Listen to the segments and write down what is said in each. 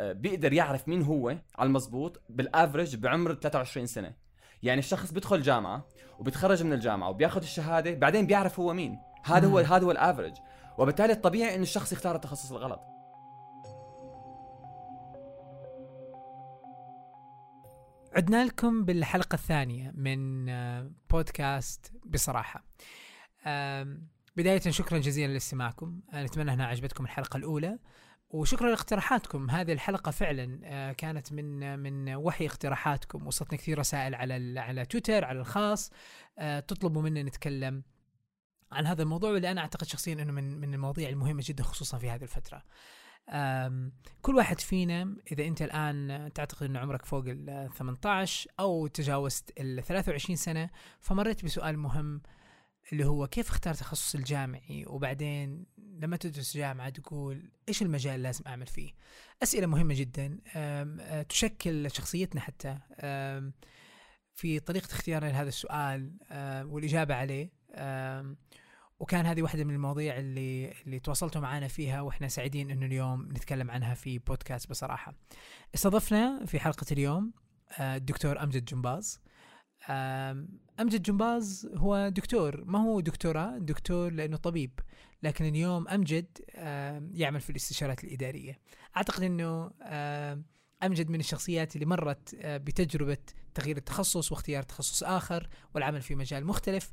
بيقدر يعرف مين هو على المزبوط بالافرج بعمر 23 سنة. يعني الشخص بيدخل جامعة وبيتخرج من الجامعة وبياخذ الشهادة بعدين بيعرف هو مين. هذا هو. هذا هو الافرج وبالتالي الطبيعي إنه الشخص يختار التخصص الغلط. عدنا لكم بالحلقة الثانية من آه، بودكاست بصراحة. بداية شكرا جزيلا لاستماعكم. آه، نتمنى أنها عجبتكم الحلقة الأولى. وشكرا لاقتراحاتكم. هذه الحلقة فعلا آه، كانت من من وحي اقتراحاتكم. وصلتنا كثير رسائل على على تويتر على الخاص. آه، تطلبوا منا نتكلم عن هذا الموضوع واللي أنا أعتقد شخصيا إنه من من المواضيع المهمة جدا خصوصا في هذه الفترة. أم، كل واحد فينا إذا أنت الآن تعتقد إن عمرك فوق ال 18 أو تجاوزت ال 23 سنة فمريت بسؤال مهم. اللي هو كيف اختار تخصص الجامعي وبعدين لما تدرس جامعة تقول إيش المجال اللي لازم أعمل فيه؟ أسئلة مهمة جدا أه، تشكل شخصيتنا حتى في طريقة اختيارنا لهذا السؤال والإجابة عليه وكان هذه واحدة من المواضيع اللي اللي تواصلتوا معنا فيها وإحنا سعيدين إنه اليوم نتكلم عنها في بودكاست بصراحة. استضفنا في حلقة اليوم آه، الدكتور أمجد جنباز. أمجد جنباز هو دكتور. ما هو دكتوراه؟ دكتور لأنه طبيب. لكن اليوم أمجد يعمل في الاستشارات الإدارية. أعتقد إنه أمجد من الشخصيات اللي مرت آه، بتجربة تغيير التخصص واختيار تخصص آخر والعمل في مجال مختلف.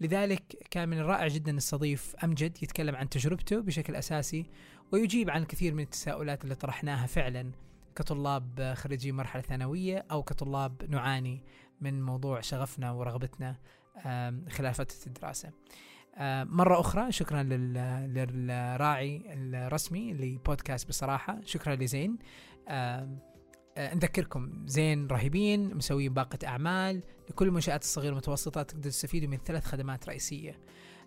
لذلك كان من الرائع جدا نستضيف أمجد يتكلم عن تجربته بشكل أساسي ويجيب عن الكثير من التساؤلات اللي طرحناها فعلا كطلاب خريجي مرحلة ثانوية أو كطلاب نعاني من موضوع شغفنا ورغبتنا خلال فترة الدراسة. آم، مرة أخرى شكرا لل- للراعي الرسمي لبودكاست بصراحة. شكرا لزين. آه، نذكركم زين رهيبين مسويين باقة أعمال. لكل المنشآت الصغيرة والمتوسطة تقدر تستفيدوا من ثلاث خدمات رئيسية.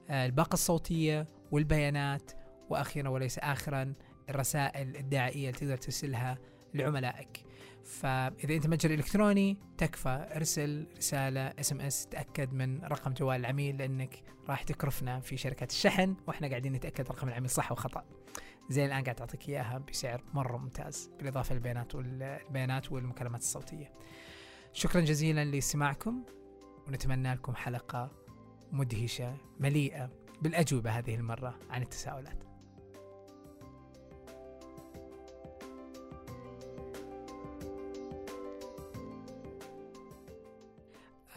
آه، الباقة الصوتية والبيانات وأخيرا وليس آخرا الرسائل الدعائية اللي تقدر ترسلها لعملائك. فإذا أنت متجر إلكتروني تكفى إرسل رسالة SMS تأكد من رقم جوال العميل لأنك راح تكرفنا في شركات الشحن وإحنا قاعدين نتأكد رقم العميل صح وخطأ. زين الآن قاعد أعطيك إياها بسعر مرة ممتاز بالإضافة للبيانات والبيانات والمكالمات الصوتية. شكرا جزيلا لاستماعكم ونتمنى لكم حلقة مدهشة مليئة بالأجوبة هذه المرة عن التساؤلات.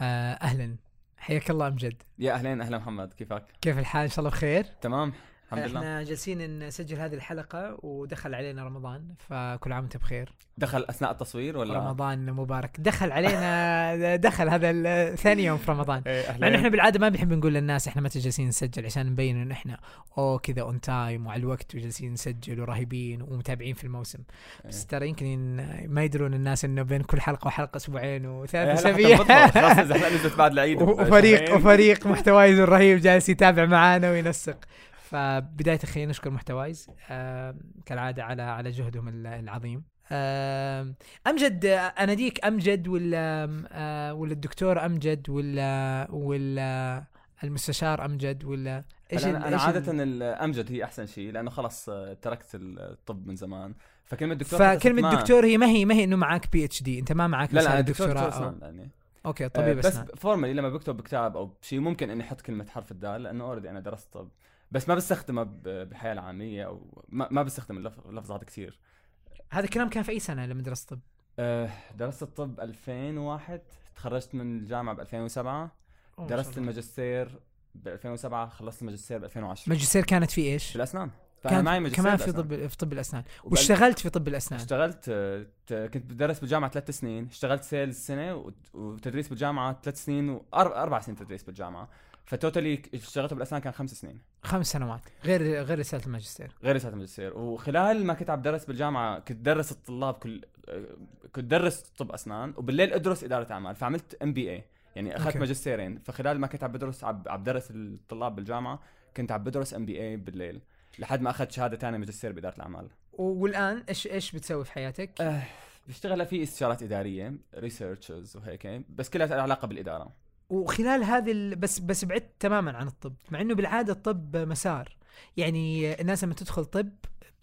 آه، أهلا. حياك الله أمجد يا أهلين أهلا محمد. كيفك؟ كيف الحال؟ إن شاء الله بخير. تمام. الحمد لله. إحنا جالسين نسجل هذه الحلقة ودخل علينا رمضان فكل عام وانت بخير. دخل أثناء التصوير ولا؟ رمضان مبارك. دخل علينا دخل هذا ثاني يوم في رمضان. إيه، مع إنه اهلين إحنا بالعادة ما بنحب نقول للناس إحنا متى جالسين نسجل عشان نبين ان إحنا اوه كذا on time وعلى الوقت وجالسين نسجل ورهيبين ومتابعين في الموسم. بس ترى يمكن ما يدرون الناس إنه بين كل حلقة وحلقة أسبوعين إيه، وثلاث حتى اسابيع خلاص نزلت بعد العيد. وفريق. وفريق محتوايز الرهيب جالس يتابع معانا وينسق. فبداية خلينا نشكر محتوايز آم، كالعادة على على جهدهم ال- العظيم. أمجد أناديك أمجد ولا آه، ولا الدكتور أمجد ولا ولا المستشار أمجد ولا إيش أنا, أنا عادة الامجد هي أحسن شيء لأنه خلاص آه، تركت الطب من زمان. فكلمة دكتور ما- دكتور هي ما هي ما هي إنه معك PhD أنت ما معك لا لا دكتور اسنان يعني. okay آه، طبيب بس formally لما بكتب بكتاب أو شيء ممكن إني أحط كلمة حرف الدال لأنه already أنا درست طب. بس ما بستخدمها بالحياة العامية أو ما, ما بستخدم اللف- اللفظ هذا كثير. هذا الكلام كان في أي سنة لما درست طب؟ آه، درست الطب 2001 تخرجت من الجامعة ب 2007 أوه، ما شاء درست. الماجستير ب 2007 خلصت الماجستير ب 2010 ماجستير كانت في إيش؟ في الأسنان. فأنا معي ماجستير كمان في. طب في طب الأسنان. واشتغلت في طب الأسنان. اشتغلت كنت بدرس بالجامعة ثلاث سنين. اشتغلت sales سنة وت- وتدريس بالجامعة ثلاث سنين واربع سنين تدريس بالجامعة. ف totally اشتغلت بالأسنان كان خمس سنين. خمس سنوات. غير غير رسالة الماجستير. غير رسالة الماجستير. وخلال ما كنت عم بدرس بالجامعة كنت درس الطلاب كل كنت درس طب أسنان وبالليل أدرس إدارة أعمال فعملت MBA يعني أخذت. ماجستيرين. فخلال ما كنت عم بدرس عم بدرس الطلاب بالجامعة كنت عم بدرس MBA بالليل لحد ما أخذت شهادة ثانية ماجستير بإدارة الأعمال. والآن إيش إيش بتسوي في حياتك؟ آه، بشتغل في استشارات إدارية researches وهيك بس كلها لها علاقة بالإدارة. وخلال هذه ال... بس بس بعدت تماما عن الطب مع إنه بالعادة الطب مسار. يعني الناس لما تدخل طب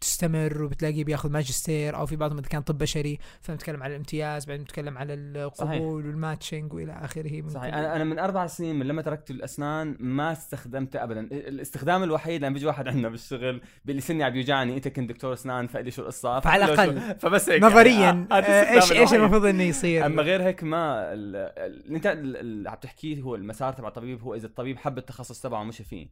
بتستمر وبتلاقيه بياخذ ماجستير أو في بعضهم إذا كان طب بشري فنتكلم على الامتياز بعدين نتكلم على القبول وال matching وإلى آخره صحيح. كل- أنا أنا من أربع سنين من لما تركت الأسنان ما استخدمته ابدا. الاستخدام الوحيد لما بيجي واحد عندنا بالشغل بيقول لي سني عم بيوجعني أنت كنت دكتور أسنان فقلي شو القصة. فعلى شو- فبس هيك نظريا. يعني آه، الاستخدام إيش إيش. المفروض إنه يصير؟ أما غير هيك ما ال- ال- اللي أنت ال- اللي عم تحكيه هو المسار تبع الطبيب هو إذا الطبيب حب التخصص تبعه مشي فيه.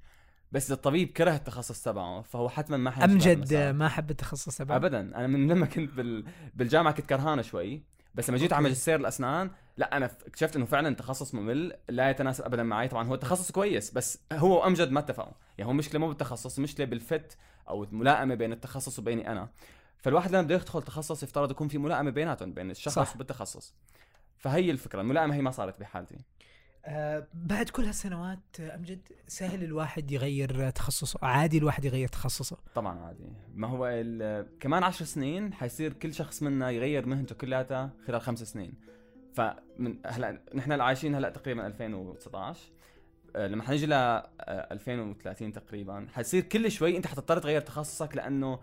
بس إذا الطبيب كره التخصص تبعه فهو حتما ما حيمشي امجد ما حب التخصص تبعه. ابدا. أنا من لما كنت بال... بالجامعة كنت كرهانة شوي بس لما جيت على. ماجستير الأسنان لا أنا اكتشفت إنه فعلا تخصص ممل لا يتناسب ابدا معي. طبعا هو تخصص كويس بس هو وامجد ما اتفقوا. يعني هو مشكلة مو بالتخصص مشكلة بالفت أو الملائمة بين التخصص وبيني أنا. فالواحد لما بده يدخل تخصص يفترض يكون في ملائمة بيناتهم بين الشخص صح. بالتخصص فهي الفكرة الملائمة هي ما صارت بحالتي. آه بعد كل هالسنوات آه، امجد سهل الواحد يغير آه، تخصصه عادي الواحد يغير تخصصه. طبعا عادي. ما هو ال- كمان عشر سنين حيصير كل شخص منا يغير مهنته كلياتها خلال خمس سنين. فمن هلا نحن عايشين هلا تقريبا 2019 آه، لما حنيجي ل آه، 2030 تقريبا حيصير كل شوي أنت حتضطر تغير تخصصك لأنه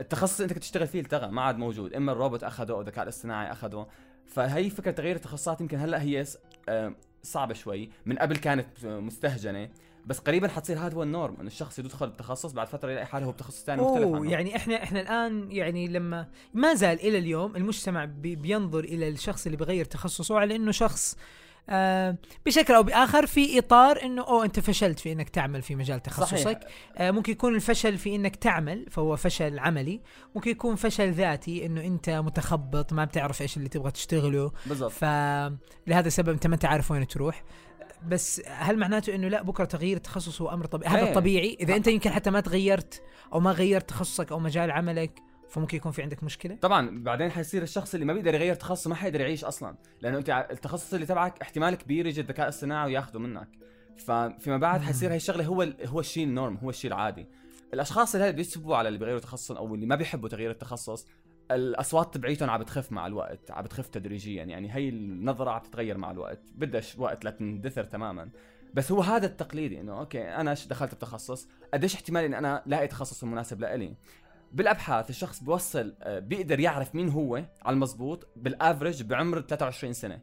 التخصص اللي أنت كنت تشتغل فيه التغى ما عاد موجود. إما الروبوت اخذه أو الذكاء الاصطناعي اخذه فهي فكرة تغيير التخصصات يمكن هلا هي آه، صعبة شوي. من قبل كانت مستهجنة بس قريبا حتصير هذا هو النورم إنه الشخص يدخل التخصص بعد فترة يلاقي حاله هو بتخصص ثاني مختلف عنه. يعني إحنا إحنا الآن يعني لما ما زال إلى اليوم المجتمع بي بينظر إلى الشخص اللي بيغير تخصصه على إنه شخص آه بشكل أو بآخر في إطار إنه اوه أنت فشلت في إنك تعمل في مجال تخصصك. صحيح. آه ممكن يكون الفشل في إنك تعمل فهو فشل عملي. ممكن يكون فشل ذاتي إنه أنت متخبط ما بتعرف إيش اللي تبغى تشتغله. بالضبط. فلهذا السبب أنت ما أنت عارف وين تروح. بس هل معناته إنه لا بكرة تغيير التخصص هو أمر طبيعي؟ هذا. الطبيعي. إذا أنت يمكن حتى ما تغيرت أو ما غيرت تخصصك أو مجال عملك فممكن يكون في عندك مشكلة؟ طبعا بعدين حيصير الشخص اللي ما بيقدر يغير تخصصه ما حيقدر يعيش أصلا. لأنه أنت التخصص اللي تبعك احتمال كبير يجي الذكاء الصناعي وياخذه منك. ففيما بعد. حيصير هي الشغلة هو هو الشيء النورم هو الشيء العادي. الأشخاص اللي بيسبوا على اللي بيغيروا تخصصهم أو اللي ما بيحبوا تغيير التخصص الأصوات تبعيتهم عم بتخف مع الوقت عم بتخف تدريجيا. يعني هي النظرة عم تتغير مع الوقت. بدها وقت لتندثر تماما. بس هو هذا التقليدي إنه okay أنا دخلت بتخصص؟ قديش احتمال ان أنا لاقي تخصص المناسب لإلي؟ بالأبحاث الشخص بيوصل آه، بيقدر يعرف مين هو على المزبوط بال average بعمر 23 سنة.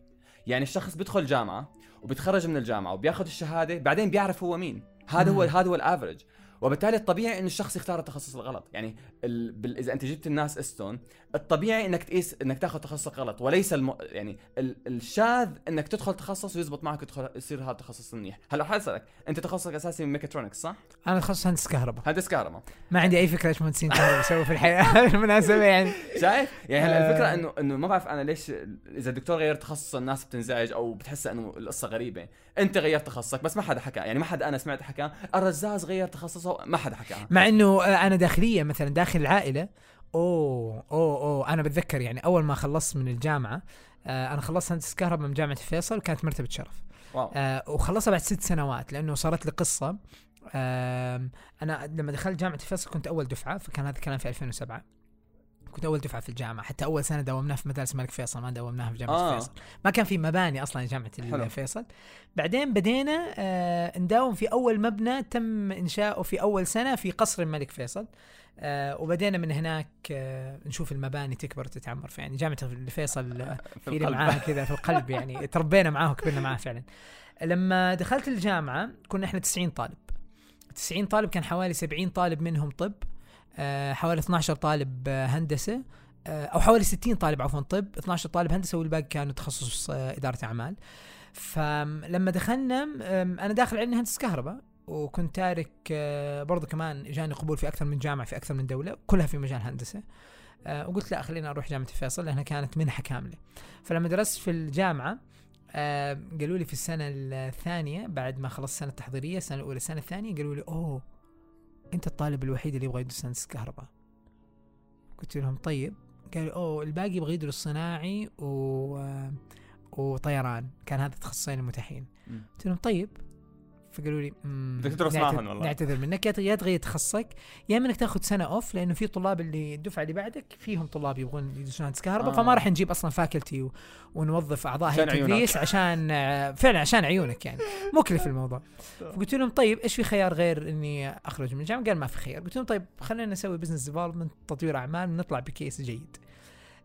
يعني الشخص بيدخل جامعة وبيتخرج من الجامعة وبياخذ الشهادة بعدين بيعرف هو مين. هذا هو. هذا هو ال average. وبالتالي الطبيعي إنه الشخص يختار التخصص الغلط. يعني ال... بال... إذا أنت جبت الناس إستون الطبيعي إنك تقيس إنك تاخذ تخصصك غلط وليس الم... يعني ال... الشاذ إنك تدخل تخصص ويزبط معك يدخل يصير هذا التخصص منيح. هلا حاسألك أنت تخصصك أساسي من ميكاترونكس صح؟ أنا تخصص هندسة كهرباء. هندسة كهرباء. ما عندي أي فكرة إيش مهندسين كهرباء يسووا في الحياة بالمناسبه يعني. شايف؟ يعني هلا آه. الفكرة إنه إنه ما بعرف أنا ليش إذا الدكتور غير تخصصه الناس بتنزعج أو بتحس إنه القصة غريبة، أنت غيرت تخصصك بس ما حدا حكى، يعني ما حدا أنا سمعت حكى، الرزاز غير تخصصه ما حدا حكى مع إنه آه، أنا داخليا مثلا داخل العائلة أوه أوه أوه. أنا بتذكر يعني أول ما خلصت من الجامعة آه أنا خلصت هندسة كهرباء من جامعة فيصل كانت مرتبة شرف. واو. آه وخلصها بعد ست سنوات لأنه صارت لي قصة. آه أنا لما دخلت جامعة فيصل كنت أول دفعة فكان هذا الكلام في 2007 كنت أول دفعة في الجامعة حتى أول سنة داومناها في مدارس الملك فيصل ما داومناها في جامعة آه. آه. فيصل ما كان في مباني أصلا جامعه حلو. فيصل بعدين بدينا آه نداوم في أول مبنى تم إنشاؤه في أول سنة في قصر الملك فيصل آه وبدينا من هناك آه نشوف المباني تكبر وتتعمر فيعني جامعة فيصل آه في في القلب. معاها كذا في القلب يعني تربينا معاه وكبرنا معاه فعلا لما دخلت الجامعة كنا إحنا 90 طالب 90 طالب كان حوالي 70 طالب منهم طب آه، حوالي 12 طالب آه، هندسة آه، أو حوالي 60 طالب عفوا طب 12 طالب هندسة والباقي كانوا تخصص آه، إدارة أعمال. فلما دخلنا أنا داخل علم هندسة كهرباء وكنت تارك آه، برضو كمان جاني قبول في أكثر من جامعة في أكثر من دولة كلها في مجال هندسة. آه، وقلت لا خليني أروح جامعة فيصل لأنها كانت منحة كاملة. فلما درست في الجامعة آه، قالوا لي في السنة الثانية بعد ما خلصت السنة التحضيرية السنة الأولى السنة الثانية قالوا لي أوه أنت الطالب الوحيد اللي يبغى يدرس هندسة كهرباء. قلت لهم طيب. قالوا أوه الباقي يبغى يدرس صناعي و... وطيران. كان هذا التخصصين المتاحين. قلت لهم طيب. فقالوا لي "مم، بدك تدرس نعتذر- معهم والله. نعتذر منك يا يا تغير تخصصك يا إنك تاخذ سنة off لأنه في طلاب اللي الدفعة اللي بعدك فيهم طلاب يبغون يدرسون هندسه كهرباء آه. فما راح نجيب أصلا faculty و... ونوظف أعضاء هيئة تدريس عشان آه، فعلا عشان عيونك يعني. مكلف الموضوع. فقلت لهم طيب إيش في خيار غير إني أخرج من الجامعة؟ قال ما في خيار. قلت لهم طيب خلينا نسوي business development تطوير أعمال نطلع ب case جيد.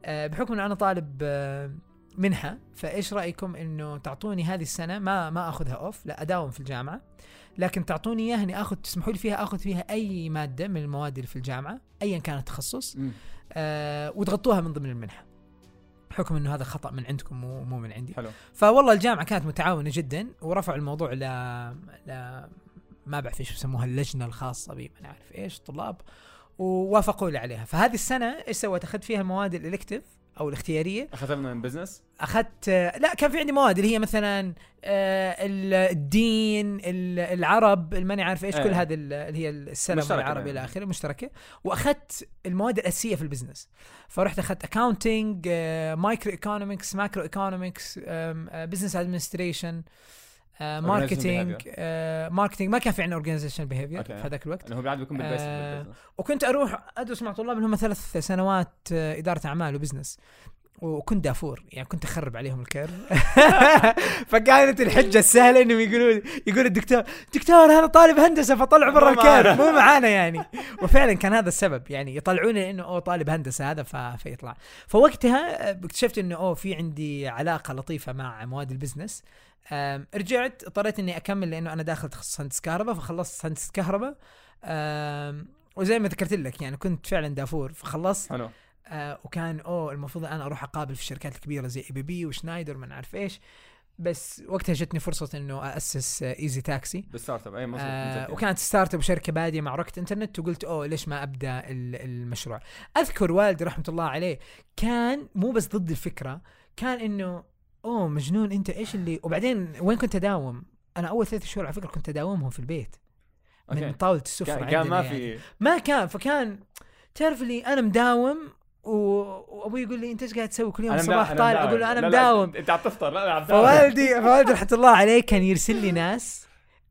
آه، بحكم إن أنا طالب آه، منحه فإيش رأيكم إنه تعطوني هذه السنة؟ ما ما أخذها off لا أداوم في الجامعة. لكن تعطوني إياها إني آخذ تسمحوا لي فيها آخذ فيها أي مادة من المواد اللي في الجامعة ايا كان التخصص. آه وتغطوها من ضمن المنحة. بحكم إنه هذا خطأ من عندكم مو مو من عندي. حلو. فوالله الجامعة كانت متعاونة جدا ورفعوا الموضوع ل ل ما بعرف إيش يسموها اللجنة الخاصة بي ما عارف إيش طلاب ووافقوا لي عليها. فهذه السنة إيش سويت؟ أخذت فيها المواد ال elective أو الاختيارية. أخذتها من business أخذت لا كان في عندي مواد اللي هي مثلا آه، ال- الدين ال- العربي ماني عارف إيش إيه. كل هذه ال- اللي هي السلم العربي يعني. إلى آخره مشتركة. وأخذت المواد الأساسية في ال business. فرحت أخذت accounting micro economics macro economics business administration marketing marketing ما كان في عندنا organization behavior. في هذاك الوقت. انه هو بعد بيكون بالبيس آه،. وكنت أروح أدرس مع طلاب اللي هم ثلاث سنوات آه، إدارة أعمال و business وكنت دافور يعني كنت أخرب عليهم ال curve فكانت الحجة السهلة إنهم يقولوا يقول الدكتور دكتور هذا طالب هندسة فطلعه برا. ال curve مو معانا يعني. وفعلا كان هذا السبب يعني يطلعوني إنه أوه طالب هندسة هذا ف... فيطلع. فوقتها آه، اكتشفت إنه أوه في عندي علاقة لطيفة مع مواد ال business رجعت اضطريت إني أكمل لأنه أنا داخل تخصص هندسة كهرباء فخلصت هندسة كهرباء. وزي ما ذكرت لك يعني كنت فعلا دافور. فخلصت. حلو. آه وكان أوه المفروض أنا أروح أقابل في الشركات الكبيرة زي ABB وشنايدر ما نعرف إيش. بس وقتها جتني فرصة إنه اسس Easy Taxi بال startup أي مظبوط آه. وكانت startup وشركة بادية مع Rocket Internet. وقلت أوه ليش ما أبدأ ال- المشروع؟ أذكر والدي رحمة الله عليه كان مو بس ضد الفكرة كان إنه أوه مجنون أنت إيش اللي وبعدين وين كنت أداوم أنا أول ثلاث شهور على فكرة كنت أداومهم في البيت من okay. طاولة السفره كان كان ما يعني. في ما كان فكان تعرف اللي أنا مداوم و- وأبوي يقول لي أنت إيش قاعد تسوي كل يوم الصباح طالع. أقول له أنا مداوم أنت عم تفطر لا لا عم. فوالدي فوالدي رحمة الله عليه كان يرسل لي ناس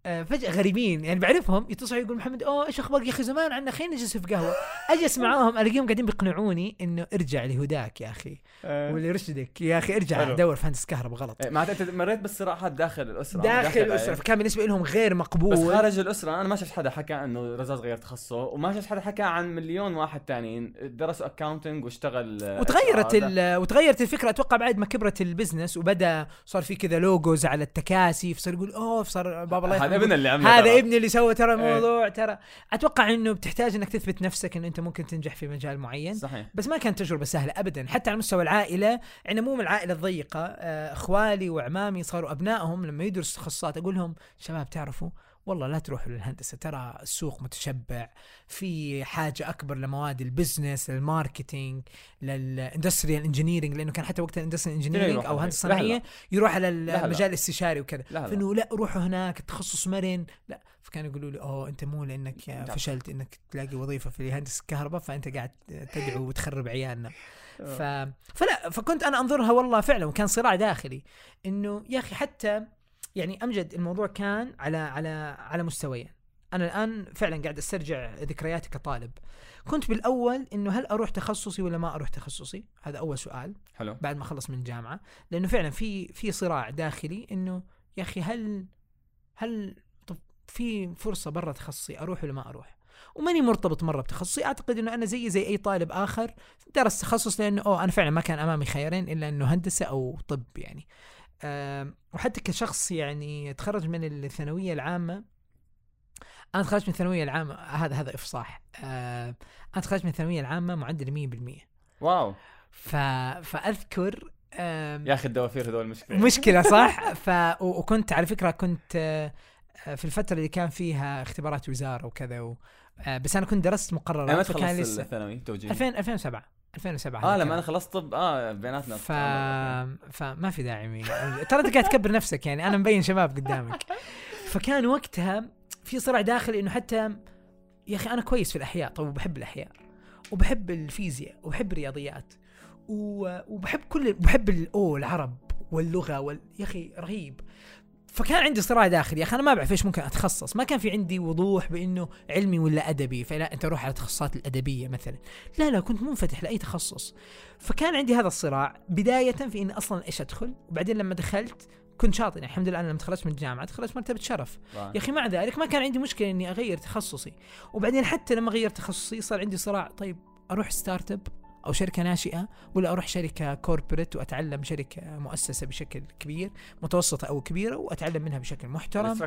آه، فجأة غريبين. يعني بعرفهم يتصلوا يقول محمد أوه إيش أخبارك يا أخي؟ زمان عنا خلينا نجلس في قهوة. اجلس معاهم ألاقيهم قاعدين بيقنعوني إنه ارجع لهداك يا أخي آه. الله يرشدك. يا أخي ارجع. دور في هندسة كهرباء غلط. إيه، معناته أنت مريت بالصراعات داخل الأسرة داخل الأسرة. العائلة. فكان بالنسبة لهم غير مقبول. بس خارج الأسرة أنا ما شفت حدا حكى إنه رزاز غير تخصصه وما شفت حدا حكى عن مليون واحد تانيين درسوا accounting واشتغل آه، وتغيرت وتغيرت الفكرة. أتوقع بعد ما كبرت ال business وبدأ صار في كذا logos على التكاسي فصار يقول أوه صار بابا الله ابني اللي عمله هذا. ابني اللي سوى ترى إيه. الموضوع ترى أتوقع إنه بتحتاج إنك تثبت نفسك انه أنت ممكن تنجح في مجال معين صحيح بس ما كانت تجربة سهلة ابدا حتى على مستوى العائلة إحنا مو من العائلة الضيقة آه، إخوالي واعمامي صاروا أبنائهم لما يدرسوا تخصصات أقول لهم شباب تعرفوا والله لا تروحوا للهندسة ترى السوق متشبع في حاجة أكبر لمواد ال business لل marketing لل industrial engineering لأنه كان حتى وقت ال industrial engineering أو. هندسة. صناعية يروح على. المجال الاستشاري وكذا فإنه لا روحوا هناك التخصص مرن لا فكانوا يقولوا لي أوه أنت مو لأنك. فشلت إنك تلاقي وظيفة في هندسه الكهرباء فأنت قاعد تدعو وتخرب عيالنا ف... فلا فكنت أنا أنظرها والله فعلا وكان صراع داخلي إنه يا أخي حتى يعني أمجد الموضوع كان على على على مستويين. أنا الآن فعلا قاعد أسترجع ذكرياتي كطالب. كنت بالأول إنه هل أروح تخصصي ولا ما أروح تخصصي؟ هذا أول سؤال. حلو. بعد ما اخلص من الجامعة. لأنه فعلا في في صراع داخلي إنه يا أخي هل هل طب في فرصة برا تخصصي أروح ولا ما أروح؟ وماني مرتبط مرة بتخصصي. أعتقد إنه أنا زي زي أي طالب آخر درس تخصص لأنه أوه أنا فعلا ما كان أمامي خيارين إلا إنه هندسة أو طب يعني. وحتى كشخص يعني تخرج من الثانوية العامة أنا تخرجت من الثانوية العامة هذا هذا إفصاح. أنا تخرجت من الثانوية العامة معدل 100% واو. ف... فأذكر يا أخي الدوافير هذول مشكلة. مشكلة صح؟ ف و- وكنت على فكرة كنت آه، في الفترة اللي كان فيها اختبارات وزارة وكذا و... آه، بس أنا كنت درست مقررات ما فكان لسه الثانوي؟ توجيه 2000 2007 2007 آه لما. أنا خلصت طب آه بيناتنا ف... فما في داعي مي... ترى أنت قاعد تكبر نفسك يعني أنا مبين شباب قدامك. فكان وقتها في صراع داخلي إنه حتى يا أخي أنا كويس في الأحياء طب وبحب الأحياء وبحب الفيزياء وبحب الرياضيات و... وبحب كل بحب الأو العرب واللغة وال... يا أخي رهيب. فكان عندي صراع داخلي. يا أخي أنا ما بعرف إيش ممكن أتخصص. ما كان في عندي وضوح بإنه علمي ولا أدبي. فلا أنت روح على التخصصات الأدبية مثلا. لا لا كنت منفتح لأي تخصص. فكان عندي هذا الصراع بداية في إني أصلا إيش أدخل. وبعدين لما دخلت كنت شاطر. يعني الحمد لله أنا لما تخرجت من الجامعة تخرجت مرتبة شرف. يا أخي مع ذلك ما كان عندي مشكلة إني أغير تخصصي. وبعدين حتى لما غيرت تخصصي صار عندي صراع. طيب أروح startup؟ أو شركة ناشئة ولا أروح شركة corporate وأتعلم شركة مؤسسة بشكل كبير متوسطة أو كبيرة وأتعلم منها بشكل محترم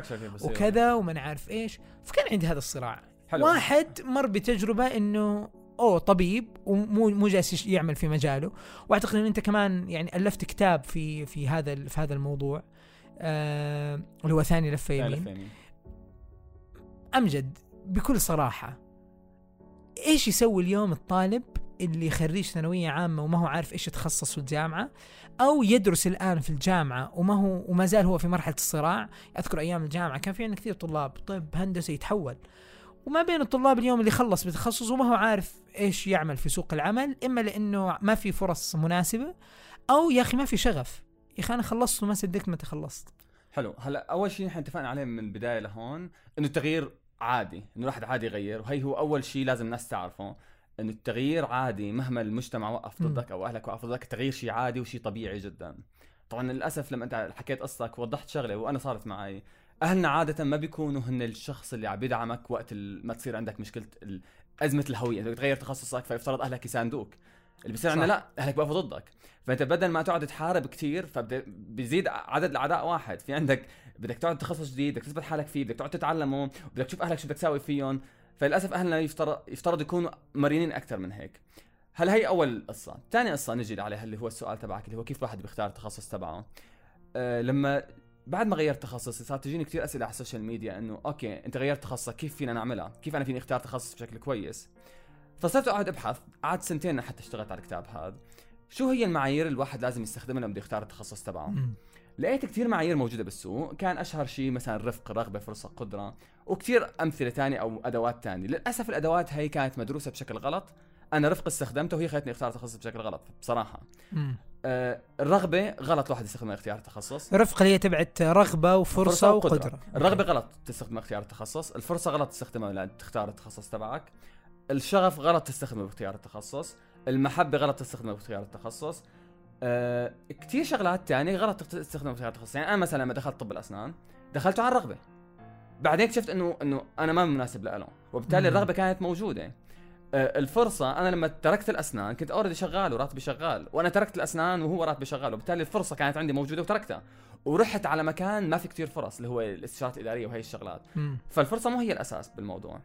وكذا وما عارف إيش. فكان عندي هذا الصراع. حلو. واحد مر بتجربة إنه أوه طبيب ومو مو جالس يعمل في مجاله. وأعتقد إن أنت كمان يعني ألفت كتاب في في هذا في هذا الموضوع. آه اللي هو ثاني لفة يمين. أمجد بكل صراحة إيش يسوي اليوم الطالب اللي خريج ثانوية عامة وما هو عارف إيش يتخصص في الجامعة أو يدرس الآن في الجامعة وما هو وما زال هو في مرحلة الصراع. أذكر أيام الجامعة كان في عندنا كثير طلاب طب هندسة يتحول. وما بين الطلاب اليوم اللي خلص بتخصص وما هو عارف إيش يعمل في سوق العمل إما لأنه ما في فرص مناسبة أو يا أخي ما في شغف. يا أخي أنا خلصت وما صدقت متى خلصت. حلو. هلا أول شيء نحن اتفقنا عليه من البداية لهون إنه التغيير عادي إنه الواحد عادي يغير وهي هو أول شيء لازم الناس تعرفه. انه التغيير عادي مهما المجتمع وقف ضدك أو أهلك وقفوا ضدك التغيير شيء عادي وشيء طبيعي جدا. طبعا للأسف لما أنت حكيت قصتك وضحت شغلة وأنا صارت معي أهلنا عادة ما بيكونوا هن الشخص اللي عم يدعمك وقت ما تصير عندك مشكلة أزمة الهوية. انت تغير تخصصك فيفترض أهلك يساندوك. اللي بيصير عندنا لا أهلك بيقفوا ضدك. فأنت بدل ما تقعد تحارب كثير فبيزيد عدد الأعداء واحد. في عندك بدك تقعد تخصص جديد بدك تثبت حالك فيه بدك تقعد تتعلمه بدك تشوف أهلك شو بدك تساوي فيهم. فللأسف أهلنا يفترض يفترض يكونوا مرنين أكثر من هيك. هل هي أول قصة؟ ثاني قصة نجي عليها اللي هو السؤال تبعك اللي هو كيف الواحد بيختار التخصص تبعه؟ أه لما بعد ما غيرت تخصصي صارت تجيني كثير أسئلة على ال social media إنه okay أنت غيرت تخصصك كيف فينا نعملها؟ كيف أنا فيني اختار تخصص بشكل كويس؟ فصرت أقعد أبحث قعدت سنتين حتى اشتغلت على الكتاب هذا. شو هي المعايير الواحد لازم يستخدمها لما بده يختار التخصص تبعه؟ لقيت كثير معايير موجودة بالسوق. كان أشهر شيء مثلا رفق رغبة فرصة قدرة وكثير أمثلة ثانية أو أدوات ثانية للأسف الأدوات هي كانت مدروسة بشكل غلط. أنا رفق استخدمته وهي خلتني أختار تخصص بشكل غلط بصراحة. آه الرغبة غلط الواحد يستخدمها اختيار التخصص رفق اللي هي تبعت رغبة وفرصة وقدرة, وقدرة. الرغبة غلط تستخدم اختيار التخصص الفرصة غلط تستخدمها لتختار التخصص تبعك. الشغف غلط تستخدمه باختيار التخصص. المحبة غلط تستخدمها باختيار التخصص. آه كثير شغلات ثانية غلط تستخدمها باختيار التخصص يعني أنا مثلا لما دخلت طب الأسنان دخلته على الرغبة. بعدين اكتشفت انه إنه أنا ما مناسب له وبالتالي الرغبة كانت موجودة. آه الفرصة أنا لما تركت الأسنان كنت اوريدي شغال وراتبي شغال وأنا تركت الأسنان وهو راتبي شغال وبالتالي الفرصة كانت عندي موجودة وتركتها. ورحت على مكان ما في كتير فرص اللي هو الاستشارات الإدارية وهي الشغلات. فالفرصة مو هي الأساس بالموضوع.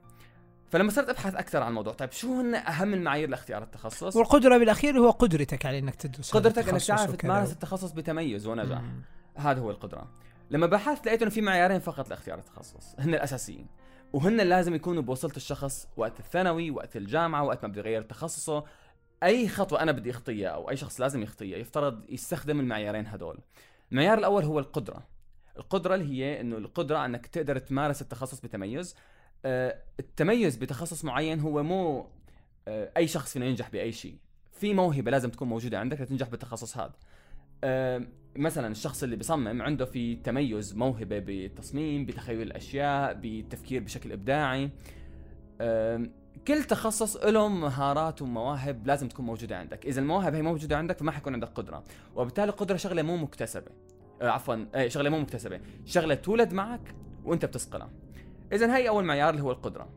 فلما صرت أبحث أكثر عن الموضوع طيب شو هن أهم المعايير لاختيار التخصص؟ والقدرة بالأخير هو قدرتك على إنك تدرس قدرتك انك تعرف تمارس التخصص بتميز ونجاح. مم. هذا هو القدرة. لما بحثت لقيت إنه في معيارين فقط لاختيار التخصص هن الأساسيين. وهن لازم يكونوا بوصلة الشخص وقت الثانوي وقت الجامعة وقت ما بده يغير تخصصه. أي خطوة أنا بدي أخطيها أو أي شخص لازم يخطيها يفترض يستخدم المعيارين هدول. المعيار الأول هو القدرة. القدرة اللي هي إنه القدرة أنك تقدر تمارس التخصص بتميز. التميز بتخصص معين هو مو آه، أي شخص فينا ينجح بأي شيء. في موهبة لازم تكون موجودة عندك لتنجح بالتخصص هذا. آه، مثلا الشخص اللي بيصمم عنده في تميز موهبة بالتصميم بتخيل الأشياء بالتفكير بشكل إبداعي. كل تخصص له مهارات ومواهب لازم تكون موجودة عندك. إذا المواهب هي موجودة عندك فما حيكون عندك قدرة. وبالتالي القدرة شغلة مو مكتسبة. عفوا شغلة مو مكتسبة. شغلة تولد معك وأنت بتصقلها اذا هي أول معيار اللي هو القدرة.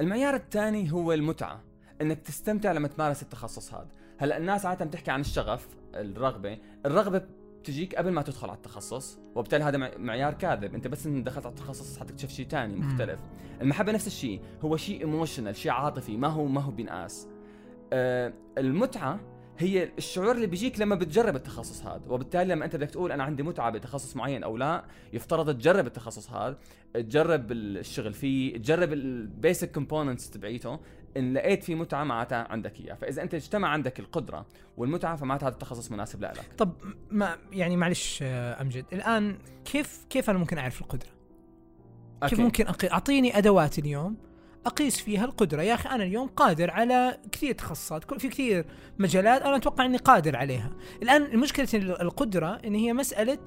المعيار الثاني هو المتعة إنك تستمتع لما تمارس التخصص هذا. هلأ الناس عادة بتحكي عن الشغف الرغبة. الرغبة بتجيك قبل ما تدخل على التخصص وبالتالي هذا معيار كاذب. أنت بس إن دخلت على التخصص حتكتشف شيء ثاني مختلف. المحبة نفس الشيء هو شيء ايموشنال شيء عاطفي ما هو ما هو بينقاس. آه المتعة هي الشعور اللي بيجيك لما بتجرب التخصص هذا وبالتالي لما أنت بدك تقول أنا عندي متعة بتخصص معين أو لا يفترض تجرب التخصص هذا تجرب الشغل فيه تجرب ال basic components تبعيته إن لقيت في متعة معناتها عندك اياه فإذا أنت اجتمع عندك القدرة والمتعة فمعناتها هذا التخصص مناسب لك طب ما يعني معلش أمجد الآن كيف كيف أنا ممكن أعرف القدرة okay. كيف ممكن. أعطيني أدوات اليوم أقيس فيها القدرة. يا أخي أنا اليوم قادر على كثير تخصصات في كثير مجالات أنا أتوقع إني قادر عليها. الآن المشكلة القدرة إن هي مسألة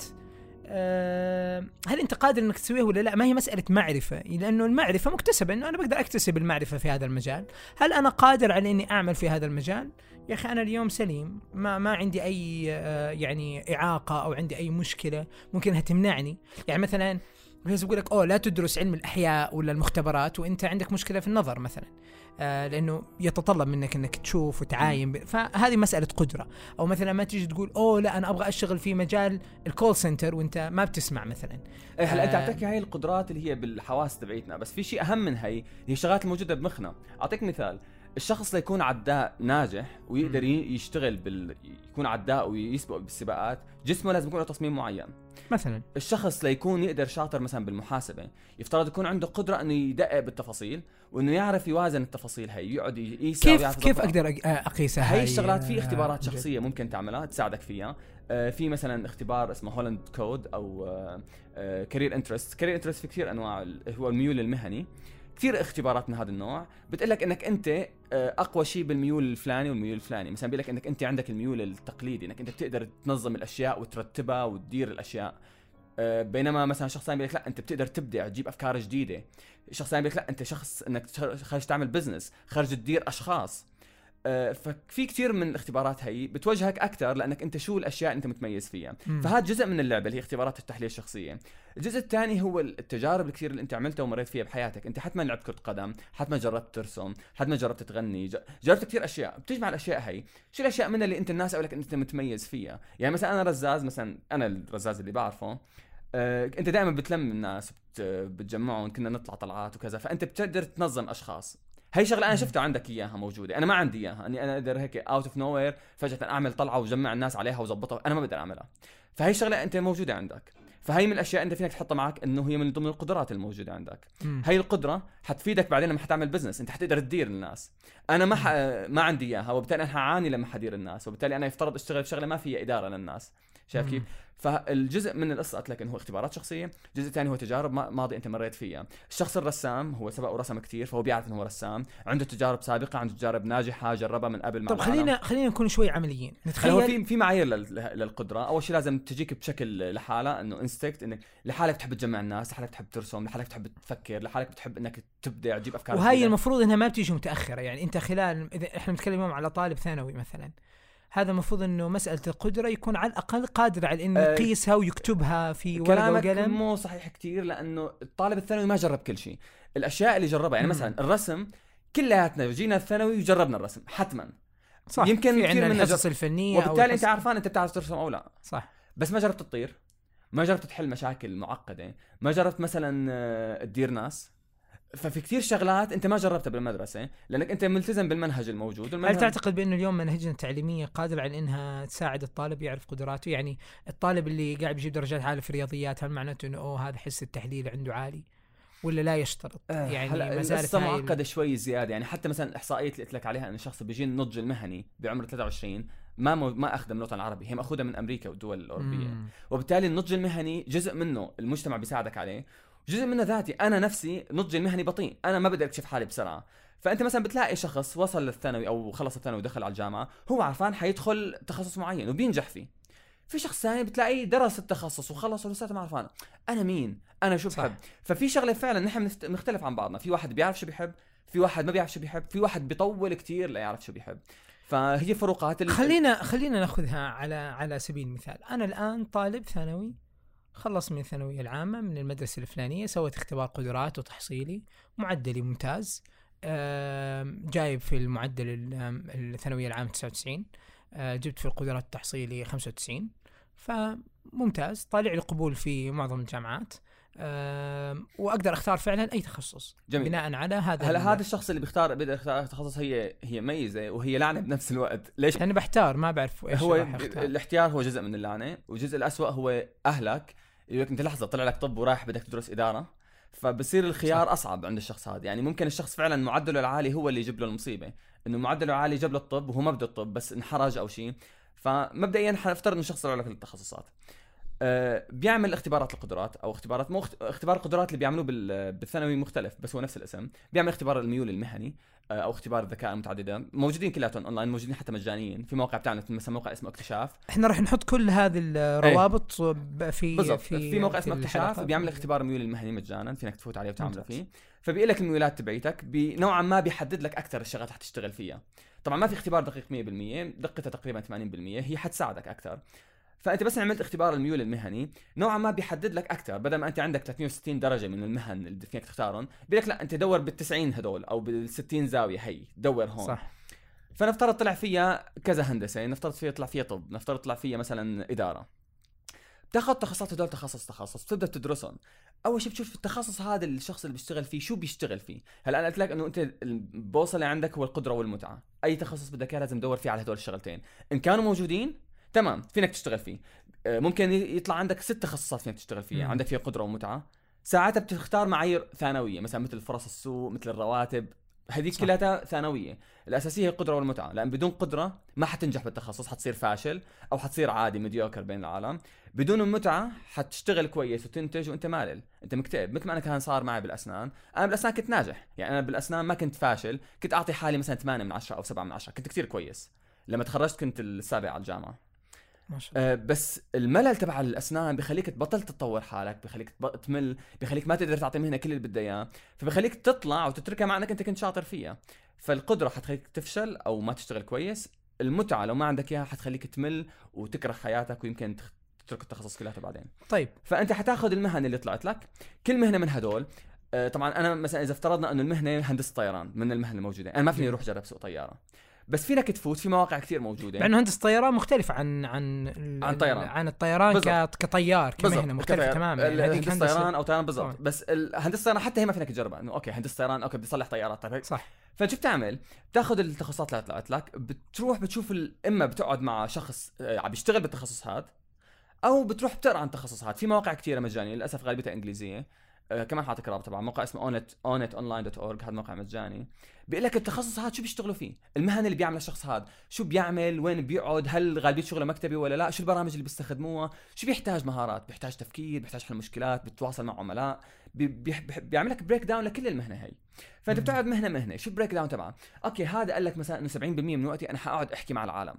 آه، هل أنت قادر إنك تسويه ولا لا؟ ما هي مسألة معرفة لأنه المعرفة مكتسبة إنه أنا بقدر أكتسب المعرفة في هذا المجال. هل أنا قادر على إني أعمل في هذا المجال؟ يا أخي أنا اليوم سليم ما ما عندي أي آه، يعني إعاقة أو عندي أي مشكلة ممكن تمنعني. يعني مثلا الناس يقول لك أوه لا تدرس علم الأحياء ولا المختبرات وأنت عندك مشكلة في النظر مثلا آه لأنه يتطلب منك إنك تشوف وتعاين. فهذه مسألة قدرة أو مثلا ما تيجي تقول أوه لا أنا أبغى أشتغل في مجال ال call center وأنت ما بتسمع مثلا إيه هلا أنت آه. تحكي هاي القدرات اللي هي بالحواس تبعيتنا بس في شيء أهم من هي هي الشغلات الموجودة بمخنا أعطيك مثال الشخص ليكون عداء ناجح ويقدر يشتغل بال يكون عداء ويسبق بالسباقات جسمه لازم يكون له تصميم معين. مثلا. الشخص ليكون يقدر شاطر مثلا بالمحاسبة يفترض يكون عنده قدرة إنه يدقق بالتفاصيل وإنه يعرف يوازن التفاصيل هي يقعد يقيسها كيف كيف. أقدر أق- اقيسها هاي؟ الشغلات في آه، اختبارات جد. شخصية ممكن تعملها تساعدك فيها. آه، في مثلا اختبار اسمه Holland Code أو career interest career interest في كثير أنواع هو الميول المهني. كثير اختبارات من هذا النوع. بتقول لك إنك أنت آه، أقوى شيء بالميول الفلاني والميول الفلاني. مثلا بيقول لك إنك أنت عندك الميول التقليدي إنك أنت بتقدر تنظم الأشياء وترتبها وتدير الأشياء. آه، بينما مثلا شخص ثاني بيقول لك لا أنت بتقدر تبدع تجيب أفكار جديدة. شخص ثاني بيقول لك لا أنت شخص إنك خارج تعمل business خارج تدير أشخاص. ففي كثير من الاختبارات هي بتوجهك أكثر لأنك أنت شو الأشياء اللي أنت متميز فيها. فهذا جزء من اللعبة اللي هي اختبارات التحليل الشخصية. الجزء الثاني هو التجارب الكثير اللي أنت عملتها ومريت فيها بحياتك. أنت حتما لعبت كرة قدم حتما جربت ترسم حتما جربت تغني جربت كثير أشياء. بتجمع الأشياء هي. شو الأشياء منها اللي أنت الناس قالوا لك أنت متميز فيها؟ يعني مثلا أنا رزاز مثلا أنا الرزاز اللي بعرفه آه، أنت دائما بتلم الناس بت- بتجمعهم كنا نطلع طلعات وكذا. فأنت بتقدر تنظم أشخاص. هي شغلة أنا شفتها عندك إياها موجودة. أنا ما عندي إياها. إني أنا أقدر هيك out of nowhere فجأة أعمل طلعة وجمع الناس عليها وظبطها. أنا ما بقدر أعملها. فهي شغلة أنت موجودة عندك. فهي من الأشياء أنت فيك تحطها معك إنه هي من ضمن القدرات الموجودة عندك. مم. هي القدرة حتفيدك بعدين لما حتعمل business أنت حتقدر تدير الناس. أنا ما ح... ما عندي إياها وبالتالي أنا حعاني لما حدير الناس وبالتالي أنا يفترض أشتغل في شغلة ما فيها إدارة للناس. شايف. كيف فالجزء من القصة قلت لك إنه هو اختبارات شخصية الجزء الثاني هو تجارب ما- ماضي أنت مريت فيها الشخص الرسام هو سبق ورسم كثير فهو بيعرف إنه هو رسام عنده تجارب سابقة عنده تجارب ناجحة جربها من قبل مع طب العالم. خلينا خلينا نكون شوي عمليين هلا هو نتخيل في في معايير لل- للقدرة أول شيء لازم تجيك بشكل لحالها إنه انستكت إنك لحالك بتحب تجمع الناس لحالك بتحب ترسم لحالك بتحب تفكر لحالك بتحب إنك تبدع تجيب أفكار وهي. المفروض إنها ما بتيجي متأخرة يعني أنت خلال إذا إحنا بنتكلم اليوم على طالب ثانوي مثلا هذا المفروض إنه مسألة القدرة يكون على الأقل قادر على إنه يقيسها ويكتبها في ورقة وقلم. مو صحيح كتير لأنه الطالب الثانوي ما جرب كل شيء. الأشياء اللي جربها يعني. مثلا الرسم كلياتنا جينا الثانوي وجربنا الرسم حتما. صح يمكن في كثير عندنا الحصص الفنية وبالتالي أنت عارفان أنت بتعرف ترسم أو لا. صح. بس ما جربت تطير ما جربت تحل مشاكل معقدة ما جربت مثلا آه، تدير ناس. ففي كثير شغلات انت ما جربتها بالمدرسة لأنك انت ملتزم بالمنهج الموجود هل والمنهج تعتقد بأنه اليوم منهجنا التعليمية قادره على إنها تساعد الطالب يعرف قدراته؟ يعني الطالب اللي قاعد بيجيب درجات عالية في الرياضيات هل معناته إنه أوه هذا حس التحليل عنده عالي؟ ولا لا يشترط؟ آه، يعني ما زالت معقده شوي زيادة يعني حتى مثلا الاحصائيات اللي قلت لك عليها انه الشخص بيجي النضج المهني بعمر 23 ما مو ما اخذها من الوطن العربي هي ماخوذها من أمريكا والدول الأوروبية. مم. وبالتالي النضج المهني جزء منه المجتمع بيساعدك عليه. جزء منه ذاتي. أنا نفسي نضجي المهني بطيء. أنا ما بقدر اكتشف حالي بسرعة. فأنت مثلا بتلاقي شخص وصل للثانوي أو خلص الثانوي ودخل على الجامعة هو عرفان حيدخل تخصص معين وبينجح فيه. في شخص ثاني بتلاقيه درس التخصص وخلص ولساته ما عرفان. أنا مين؟ أنا شو. بحب؟ ففي شغلة فعلا نحن بنختلف عن بعضنا. في واحد بيعرف شو بيحب في واحد ما بيعرف شو بيحب في واحد بيطول كتير ليعرف شو بيحب. فهي فروقات خلينا خلينا ناخذها على على سبيل المثال. أنا الآن طالب ثانوي خلص من الثانوية العامة من المدرسة الفلانية سويت اختبار قدرات وتحصيلي معدلي ممتاز. جايب في المعدل ال- آم، الثانوية العامة 99 آه، جبت في القدرات التحصيلي 95 فممتاز. طالع لي قبول في معظم الجامعات. وأقدر أختار فعلا أي تخصص جميل. بناء على هذا هلا هذا الشخص اللي بيختار بيقدر يختار تخصص هي هي ميزة وهي لعنة بنفس الوقت؟ ليش؟ أنا بحتار ما بعرف إيش هو راح أختار. الاختيار هو جزء من اللعنة والجزء الأسوأ هو أهلك. يقول لك أنت لحظة طلع لك طب ورايح بدك تدرس إدارة. فبصير الخيار صح. أصعب عند الشخص هذا. يعني ممكن الشخص فعلا معدله العالي هو اللي يجيب له المصيبة. إنه معدله العالي جاب له الطب وهو ما بده الطب بس انحرج أو شيء. فمبدئيا حنفترض إنه الشخص طلع لك التخصصات. آه، بيعمل اختبارات القدرات أو اختبارات مو اخت- اختبار القدرات اللي بيعملوه بال- بالثانوي مختلف بس هو نفس الاسم. بيعمل اختبار الميول المهني. أو اختبار الذكاء المتعددة. موجودين كلياتهم اونلاين موجودين حتى مجانيين. في مواقع بتاعنا مثلا موقع اسمه اكتشاف. إحنا راح نحط كل هذه الروابط ب- في إيه. بالضبط. في, في موقع اسمه. اكتشاف بيعمل اختبار الميول المهني مجانا. فينك تفوت عليه وتعمله. فيه. فبيقول لك الميولات تبعيتك نوعا ما بيحدد لك أكثر الشغلات حتشتغل فيها. طبعا ما في اختبار دقيق 100% دقته تقريبا 80% هي حتساعدك أكثر. فأنت بس عملت اختبار الميول المهني نوعا ما بيحدد لك أكثر بدل ما أنت عندك 360 درجة من المهن اللي فيك تختارهم بيقول لك لا أنت دور بال 90 هدول أو بال 60 زاوية هي دور هون. صح. فنفترض طلع فيها كذا هندسة نفترض فيها طلع فيها طب نفترض طلع فيها مثلا إدارة. بتاخذ تخصصات هدول تخصص تخصص بتبدا تدرسهم. أول شيء بتشوف التخصص هذا الشخص اللي بيشتغل فيه شو بيشتغل فيه. هلأ أنا قلت لك إنه أنت البوصلة عندك هو القدرة والمتعة. أي تخصص بدك إياه لازم تدور فيه على هدول الشغلتين. إن كانوا موجودين تمام فينك تشتغل فيه. آه، ممكن يطلع عندك ست تخصصات فينك تشتغل فيها. عندك فيها قدرة ومتعة. ساعتها بتختار معايير ثانوية مثلا مثل فرص السوق مثل الرواتب. هذيك. كلها ثانوية. الأساسية هي القدرة والمتعة لأن بدون قدرة ما حتنجح بالتخصص حتصير فاشل أو حتصير عادي مديوكر بين العالم. بدون المتعة حتشتغل كويس وتنتج وأنت مالل. أنت مكتئب. مثل ما أنا كان صار معي بالأسنان أنا بالأسنان كنت ناجح. يعني أنا بالأسنان ما كنت فاشل. كنت أعطي حالي مثلا 8 من 10 أو 7 من 10 كنت كثير كويس. لما تخرجت كنت السابع على الجامعة. ما شاء الله. أه بس الملل تبع الأسنان بخليك تبطل تتطور حالك بخليك تمل بخليك ما تقدر تعطي مهنة كل اللي بدها إياه فبخليك تطلع وتتركها مع إنك أنت كنت شاطر فيها. فالقدرة حتخليك تفشل أو ما تشتغل كويس المتعة لو ما عندك إياها حتخليك تمل وتكره حياتك ويمكن تترك التخصص كلياته بعدين طيب. فأنت حتاخذ المهن اللي طلعت لك كل مهنة من هدول آه، طبعا أنا مثلا إذا افترضنا إنه المهنة هندسة طيران من المهن الموجودة أنا ما فيني أروح أجرب سوق طيارة. بس فينك تفوت في مواقع كثير موجودة مع إنه هندسة الطيران مختلفة عن عن عن طيران. عن الطيران. بالضبط. كطيار كمهنه. مختلفة كطيار. تماما يعني هندسة هندسة طيران أو طيران بالضبط. بس هندسة طيران حتى هي ما فينك تجربها إنه okay هندسة طيران okay بدي اصلح طيارات طيب صح فشو بتعمل؟ بتاخذ التخصصات اللي طلعت لك بتروح بتشوف إما بتقعد مع شخص آه، عم بيشتغل بالتخصص هذا أو بتروح بتقرأ عن هذا في مواقع كثيرة مجانية للأسف غالبيتها إنجليزية آه كمان حاطك رابط طبعا موقع اسمه اونت اونت اونلاين دوت اورج هذا موقع مجاني. بيقول لك التخصص هذا شو بيشتغلوا فيه؟ المهن اللي بيعملها الشخص هذا. شو بيعمل؟ وين بيقعد؟ هل غالبية شغله مكتبي ولا لا؟ شو البرامج اللي بيستخدموها؟ شو بيحتاج مهارات؟ بيحتاج تفكير بيحتاج حل مشكلات بيتواصل مع عملاء. بي بي بيعمل لك breakdown لكل المهنة هي. فأنت. بتقعد مهنة مهنة. شو ال breakdown تبعها okay هذا قال لك مثلا إنه 70% من وقتي أنا حأقعد أحكي مع العالم.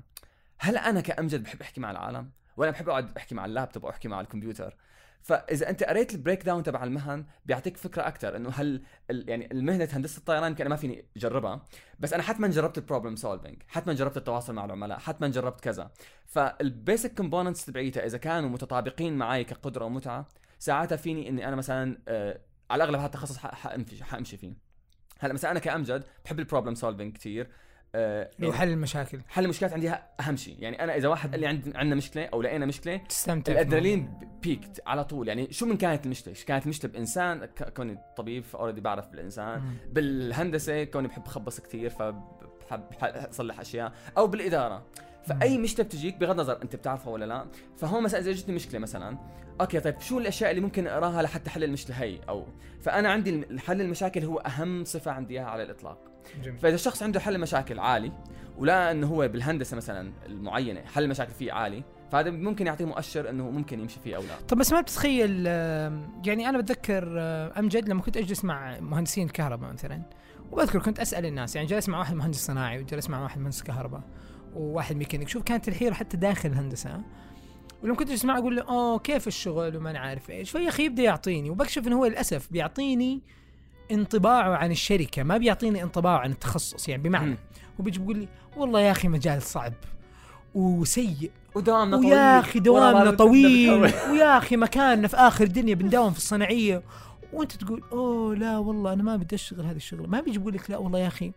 هل أنا كأمجد بحب أحكي مع العالم؟ ولا بحب أقعد أحكي مع اللابتوب أو أحكي مع الكمبيوتر؟ فإذا أنت قريت ال breakdown تبع المهن بيعطيك فكرة أكثر إنه هل يعني المهنة هندسه الطيران يمكن ما فيني أجربها. بس أنا حتما جربت ال problem solving حتما جربت التواصل مع العملاء حتما جربت كذا. فال basic components تبعيتها إذا كانوا متطابقين معي كقدرة ومتعة ساعتها فيني إني أنا مثلا آه على الأغلب هذا التخصص حأمشي فيه. هلأ مثلا أنا كأمجد بحب ال problem solving كثير آه اللي هو حل المشاكل. حل المشكلات عندي أهم شيء. يعني أنا إذا واحد قال لي عند عندنا مشكلة أو لقينا مشكلة تستمتع الأدرينالين بيكت على طول. يعني شو من كانت المشكلة؟ كانت المشكلة بإنسان؟ كوني طبيب already بعرف بالإنسان. مم. بالهندسة كوني بحب خبص كثير فبحب بح- أصلح أشياء. أو بالإدارة. فأي مشكلة بتجيك بغض النظر أنت بتعرفها ولا لا فهون مثلا إذا اجتني مشكلة مثلا أوكي طيب شو الأشياء اللي ممكن أقراها لحتى حل المشكلة هي؟ أو فأنا عندي حل المشاكل هو أهم صفة عندي إياها على الإطلاق. جميل. فإذا الشخص عنده حل مشاكل عالي ولا إنه هو بالهندسة مثلا المعينة حل المشاكل فيه عالي فهذا ممكن يعطيه مؤشر إنه ممكن يمشي فيه أو لا. طب بس ما بتتخيل يعني أنا بتذكر امجد لما كنت أجلس مع مهندسين كهرباء مثلا وبذكر كنت أسأل الناس يعني جلس مع واحد مهندس صناعي وجلس مع واحد مهندس كهرباء وواحد ميكانيك شوف كانت الحيرة حتى داخل الهندسة ولما كنت أجلس معه أقول له أوه كيف الشغل؟ وما أنا عارف إيش. فيا أخي يبدأ يعطيني وبكشف إنه هو للأسف بيعطيني انطباعه عن الشركة ما بيعطيني انطباعه عن التخصص يعني بمعنى. هو بيجي بيقول لي والله يا أخي مجال صعب وسيء ودوامنا طويل. ويا أخي دوامنا طويل ويا أخي مكاننا في آخر الدنيا بنداوم في الصناعية. وأنت تقول أوه لا والله أنا ما بدي أشتغل هذه الشغلة. ما بيجي بيقول لك لا والله يا أخي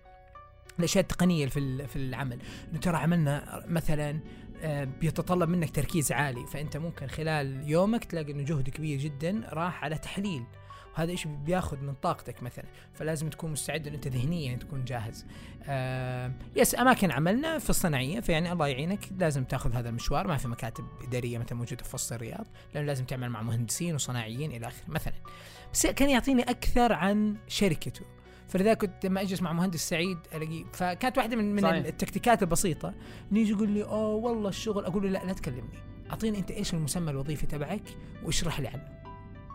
الأشياء التقنية في في العمل. إنه ترى عملنا مثلا آه، بيتطلب منك تركيز عالي. فأنت ممكن خلال يومك تلاقي إنه جهد كبير جدا راح على تحليل. وهذا إيش بياخذ من طاقتك مثلا فلازم تكون مستعد أنت ذهنيا تكون جاهز. آه يس أماكن عملنا في الصناعية فيعني الله يعينك لازم تأخذ هذا المشوار ما في مكاتب إدارية مثلا موجودة في وسط الرياض لأنه لازم تعمل مع مهندسين وصناعيين إلى آخره. مثلا بس كان يعطيني أكثر عن شركته. فلذلك كنت لما أجلس مع مهندس سعيد ألاقيه فكانت واحدة من من صحيح. التكتيكات البسيطة انه يجي يقول لي أوه والله الشغل. أقول له لا لا تكلمني. أعطيني أنت إيش المسمى الوظيفي تبعك واشرح لي عنه.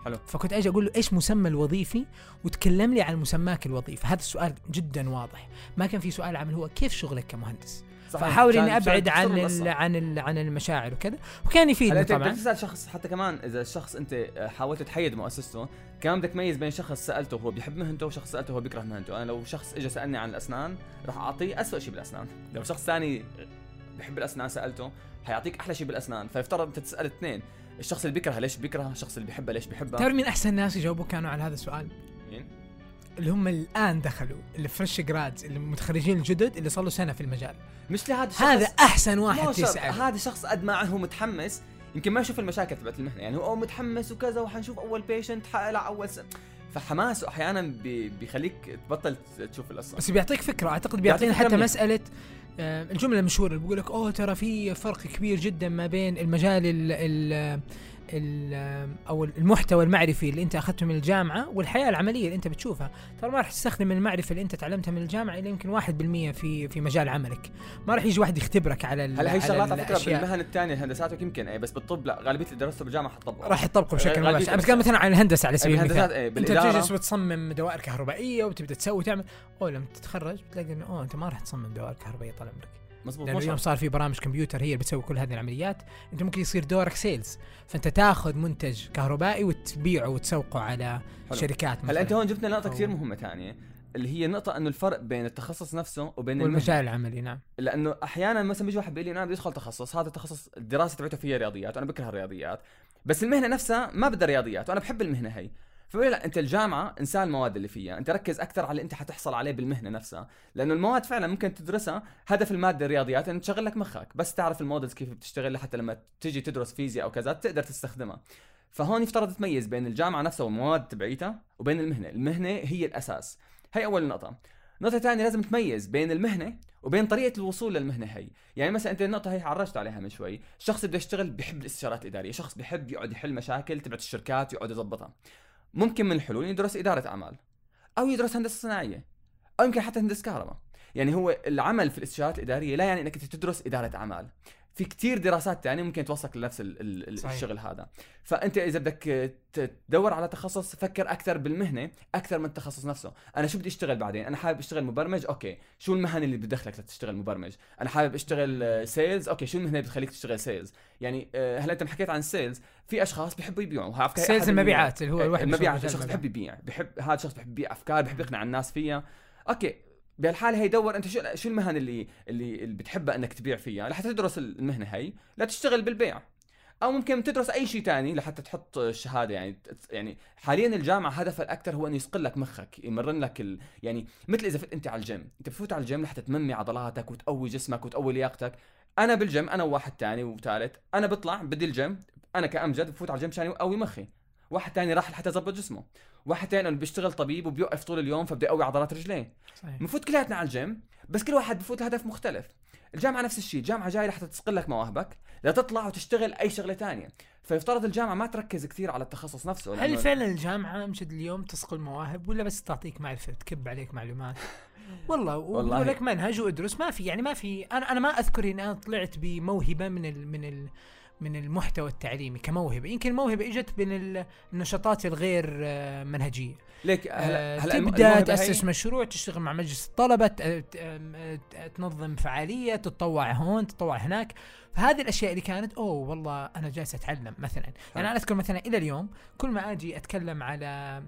حلو. فكنت أجي أقول له إيش مسمى الوظيفي؟ وتكلم لي عن مسماك الوظيفي. هذا السؤال جدا واضح. ما كان في سؤال عمل هو كيف شغلك كمهندس؟ صحيح. فأحاول إني أبعد عن القصة. ال عن ال عن المشاعر وكذا. وكان هلا يفيدني أنت طبعا. تسال شخص حتى كمان إذا الشخص أنت حاولت تحيد مؤسسته كمان بدك تميز بين شخص سألته هو بيحب مهنته وشخص سألته هو بيكره مهنته. أنا لو شخص اجى سألني عن الأسنان راح أعطيه اسوء شيء بالأسنان. لو شخص ثاني بيحب الأسنان سألته حيعطيك أحلى شيء بالأسنان. فيفترض أنت تسأل اثنين. الشخص اللي بيكرهها ليش بيكرهها الشخص اللي بيحبها ليش بيحبها تعرف مين أحسن ناس يجاوبوا كانوا على هذا السؤال؟ مين؟ اللي هم الآن دخلوا اللي فريش جرادز اللي متخرجين الجدد اللي صار له سنة في المجال. مش لهذا الشخص. هذا أحسن واحد. تسأل. هذا شخص قد ما هو متحمس. يمكن ما يشوف المشاكل تبعت المهنة. يعني هو متحمس وكذا وحنشوف أول بيشنت حقلع أول سنه فحماسه أحيانا بي- بيخليك تبطل تشوف القصة. بس بيعطيك فكرة أعتقد بيعطيك بيعطينا حتى. مسألة الجملة المشهورة اللي بيقول لك أوه ترى في فرق كبير جدا ما بين المجال ال ال ال أو المحتوى المعرفي اللي أنت أخذته من الجامعة والحياة العملية اللي أنت بتشوفها. ترى ما راح تستخدم المعرفة اللي أنت تعلمتها من الجامعة إلا يمكن 1% في في مجال عملك. ما راح يجي واحد يختبرك على هلا هي شغلات على فكرة. بالمهن الثانية الهندسات يمكن اي بس بالطب لا غالبية اللي درسته بالجامعة حتطبقه راح يطبقوا بشكل مباشر. بتكلم مثلا عن الهندسة على سبيل المثال. إيه أنت بتجلس وتصمم دوائر كهربائية وتبدأ تسوي وتعمل أوه لما تتخرج بتلاقي إنه أوه أنت ما راح تصمم دوائر كهربائية طال عمرك. مظبوط لأنه اليوم. صار في برامج كمبيوتر هي اللي بتسوي كل هذه العمليات أنت ممكن يصير دورك sales فأنت تاخذ منتج كهربائي وتبيعه وتسوقه على حلو. شركات هلا أنت. هون جبتنا نقطة أو- كثير مهمة ثانية اللي هي النقطة إنه الفرق بين التخصص نفسه وبين المهنة والمجال العملي نعم لأنه أحيانا مثلا بيجي واحد بيقول لي أنا بدي أدخل تخصص هذا التخصص الدراسة تبعته فيها رياضيات وأنا بكره الرياضيات بس المهنة نفسها ما بدها رياضيات وأنا بحب المهنة هي فبقول لا انت الجامعة انسان المواد اللي فيها انت ركز أكثر على اللي انت حتحصل عليه بالمهنة نفسها لأنه المواد فعلا ممكن تدرسها هدف المادة الرياضيات إنه تشغل لك مخك بس تعرف المودلز كيف بتشتغل لحتى لما تيجي تدرس فيزياء أو كذا تقدر تستخدمها. فهون يفترض تميز بين الجامعة نفسها والمواد تبعيتها وبين المهنة المهنة هي الأساس. هي أول نقطة. نقطة ثانية لازم تميز بين المهنة وبين طريقة الوصول للمهنة هي، يعني مثلا أنت النقطة هي عرجت عليها من شوي، اللي بده يشتغل بيحب الاستشارات الإدارية، شخص بيحب يقعد يحل مشاكل تبعت الشركات يقعد يضبطها. ممكن من الحلول يدرس إدارة أعمال، أو يدرس هندسة صناعية، أو يمكن حتى هندسة كهرباء. يعني هو العمل في الاستشارات الإدارية لا يعني أنك تدرس إدارة أعمال. في كتير دراسات تانية ممكن توصلك لنفس ال- ال- ال- صحيح. الشغل هذا. فأنت إذا بدك تدور على تخصص فكر أكثر بالمهنة أكثر من التخصص نفسه. أنا شو بدي أشتغل بعدين؟ أنا حابب أشتغل مبرمج؟ okay. شو المهن اللي بدخلك لتشتغل مبرمج؟ أنا حابب أشتغل sales؟ okay. شو المهنة اللي بتخليك تشتغل sales؟ يعني آه، هلأ أنت حكيت عن ال sales في أشخاص بيحبوا يبيعوا. sales المبيعات اللي هو الواحد المبيعات. الشخص بيحب يبيع. بيحب هذا الشخص بيحب يبيع أفكار بيحب يقنع الناس فيها. okay. بهالحالة هي دور أنت شو شو المهن اللي اللي, اللي بتحبها إنك تبيع فيها؟ لحتى تدرس المهنة هي لا تشتغل بالبيع. أو ممكن تدرس أي شيء تاني لحتى تحط الشهادة. يعني يعني حاليا الجامعة هدفها الأكثر هو إنه يصقل لك مخك يمرن لك ال... يعني مثل إذا فت أنت على الجيم. أنت بفوت على الجيم لحتى تنمي عضلاتك وتقوي جسمك وتقوي لياقتك. أنا بالجيم أنا وواحد تاني وثالث. أنا بطلع بدي الجيم. أنا كأمجد بفوت على الجيم عشان أقوي مخي. واحد تاني راح لحتى يظبط جسمه. واحد تاني انه بيشتغل طبيب وبيوقف طول اليوم فبده يقوي عضلات رجليه. صحيح. بنفوت كلياتنا على الجيم بس كل واحد بفوت لهدف مختلف. الجامعة نفس الشيء الجامعة جاية لحتى تسقل لك مواهبك لتطلع وتشتغل أي شغلة تانية. فيفترض الجامعة ما تركز كثير على التخصص نفسه هل لأنه- فعلا الجامعة مشد اليوم تسقل مواهب ولا بس تعطيك معرفة تكب عليك معلومات؟ والله والله. لك منهج وإدرس ما في يعني ما في أنا أنا ما أذكر إني أنا طلعت بموهبة من ال من ال من المحتوى التعليمي كموهبة. يمكن الموهبة إجت من ال- النشاطات الغير آه، منهجية. ليك آه، هلا الم- تبدأ تاسس هي- مشروع تشتغل مع مجلس الطلبة ت- تنظم فعالية تتطوع هون تتطوع هناك. فهذه الأشياء اللي كانت أوه والله أنا جالس أتعلم مثلا. يعني أنا أذكر مثلا إلى اليوم كل ما آجي أتكلم على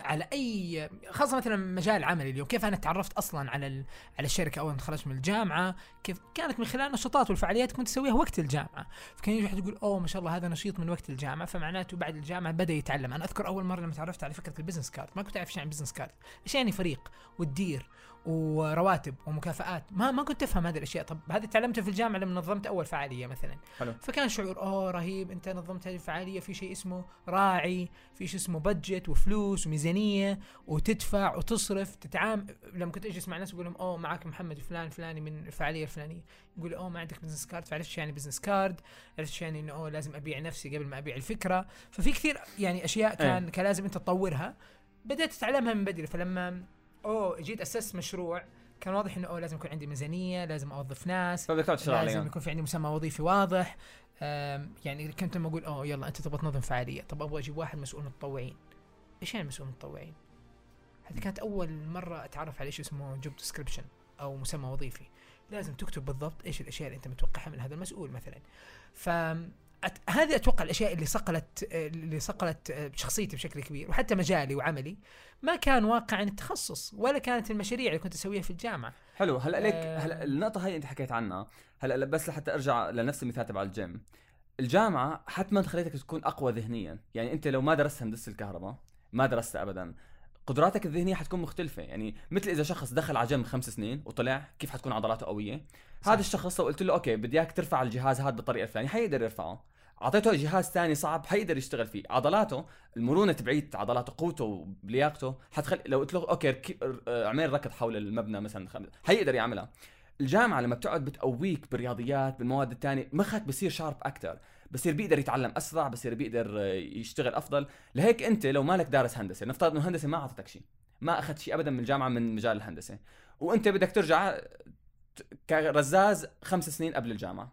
على أي خاصة مثلا مجال عملي اليوم كيف أنا تعرفت أصلا على ال... على الشركة اول ما تخرجت من الجامعة؟ كيف كانت من خلال النشاطات والفعاليات كنت أسويها وقت الجامعة. فكان يجي واحد يقول أوه ما شاء الله هذا نشيط من وقت الجامعة. فمعناته بعد الجامعة بدأ يتعلم. أنا أذكر أول مرة لما تعرفت على فكرة ال business card ما كنت أعرف إيش يعني business card. إيش يعني فريق وتدير ورواتب ومكافآت. ما ما كنت افهم هذه الأشياء. طب هذه تعلمتها في الجامعة لما نظمت أول فعالية مثلا. حلو. فكان شعور أوه رهيب. أنت نظمت هذه الفعالية في شيء اسمه راعي في شيء اسمه budget وفلوس وميزانية وتدفع وتصرف. تتعامل لما كنت أجلس مع ناس أقول لهم أوه معك محمد فلان فلاني من الفعالية الفلانية. يقول أوه ما عندك business card فعرفت يعني business card عرفت يعني إنه أوه لازم أبيع نفسي قبل ما أبيع الفكرة. ففي كثير يعني أشياء كان كان لازم أنت تطورها. بدأت تتعلمها من بدري. فلما أوه جيت أسست مشروع. كان واضح إنه أوه لازم يكون عندي ميزانية لازم أوظف ناس لازم يكون في عندي مسمى وظيفي واضح. يعني كنت لما أقول أوه يلا أنت تبغى تنظم فعالية. طب أبغى أجيب واحد مسؤول متطوعين. إيش يعني مسؤول متطوعين؟ هذه كانت أول مرة أتعرف على شيء اسمه job description أو مسمى وظيفي. لازم تكتب بالضبط إيش الأشياء اللي أنت متوقعها من هذا المسؤول مثلا. ف أت... هذه أتوقع الأشياء اللي صقلت اللي صقلت شخصيتي بشكل كبير وحتى مجالي وعملي. ما كان واقعا التخصص ولا كانت المشاريع اللي كنت أسويها في الجامعة. حلو هلا ليك آه. هلا النقطة هي أنت حكيت عنها. هلا بس لحتى أرجع لنفس المثال تبع الجيم. الجامعة حتما خليتك تكون أقوى ذهنيا. يعني أنت لو ما درست هندسة الكهرباء ما درستها ابدا. قدراتك الذهنية حتكون مختلفة. يعني مثل إذا شخص دخل على جيم خمس سنين وطلع كيف حتكون عضلاته قوية؟ صح. هذا الشخص لو قلت له okay بدي إياك ترفع الجهاز هذا بالطريقة الفلانية حيقدر يرفعه. أعطيته جهاز ثاني صعب حيقدر يشتغل فيه. عضلاته المرونة تبعيت عضلاته قوته ولياقته حتخلي لو قلت له okay. آه، اعمل ركض حول المبنى مثلا خم- حيقدر يعملها. الجامعة لما بتقعد بتقويك بالرياضيات بالمواد الثانية مخك بصير sharp أكثر بصير بيقدر يتعلم أسرع بصير بيقدر آه، يشتغل أفضل. لهيك أنت لو مالك دارس هندسة نفترض إنه هندسة ما أعطتك شيء ما أخذت شيء ابدا من الجامعة من مجال الهندسة وأنت بدك ترجع كرزاز خمس سنين قبل الجامعة.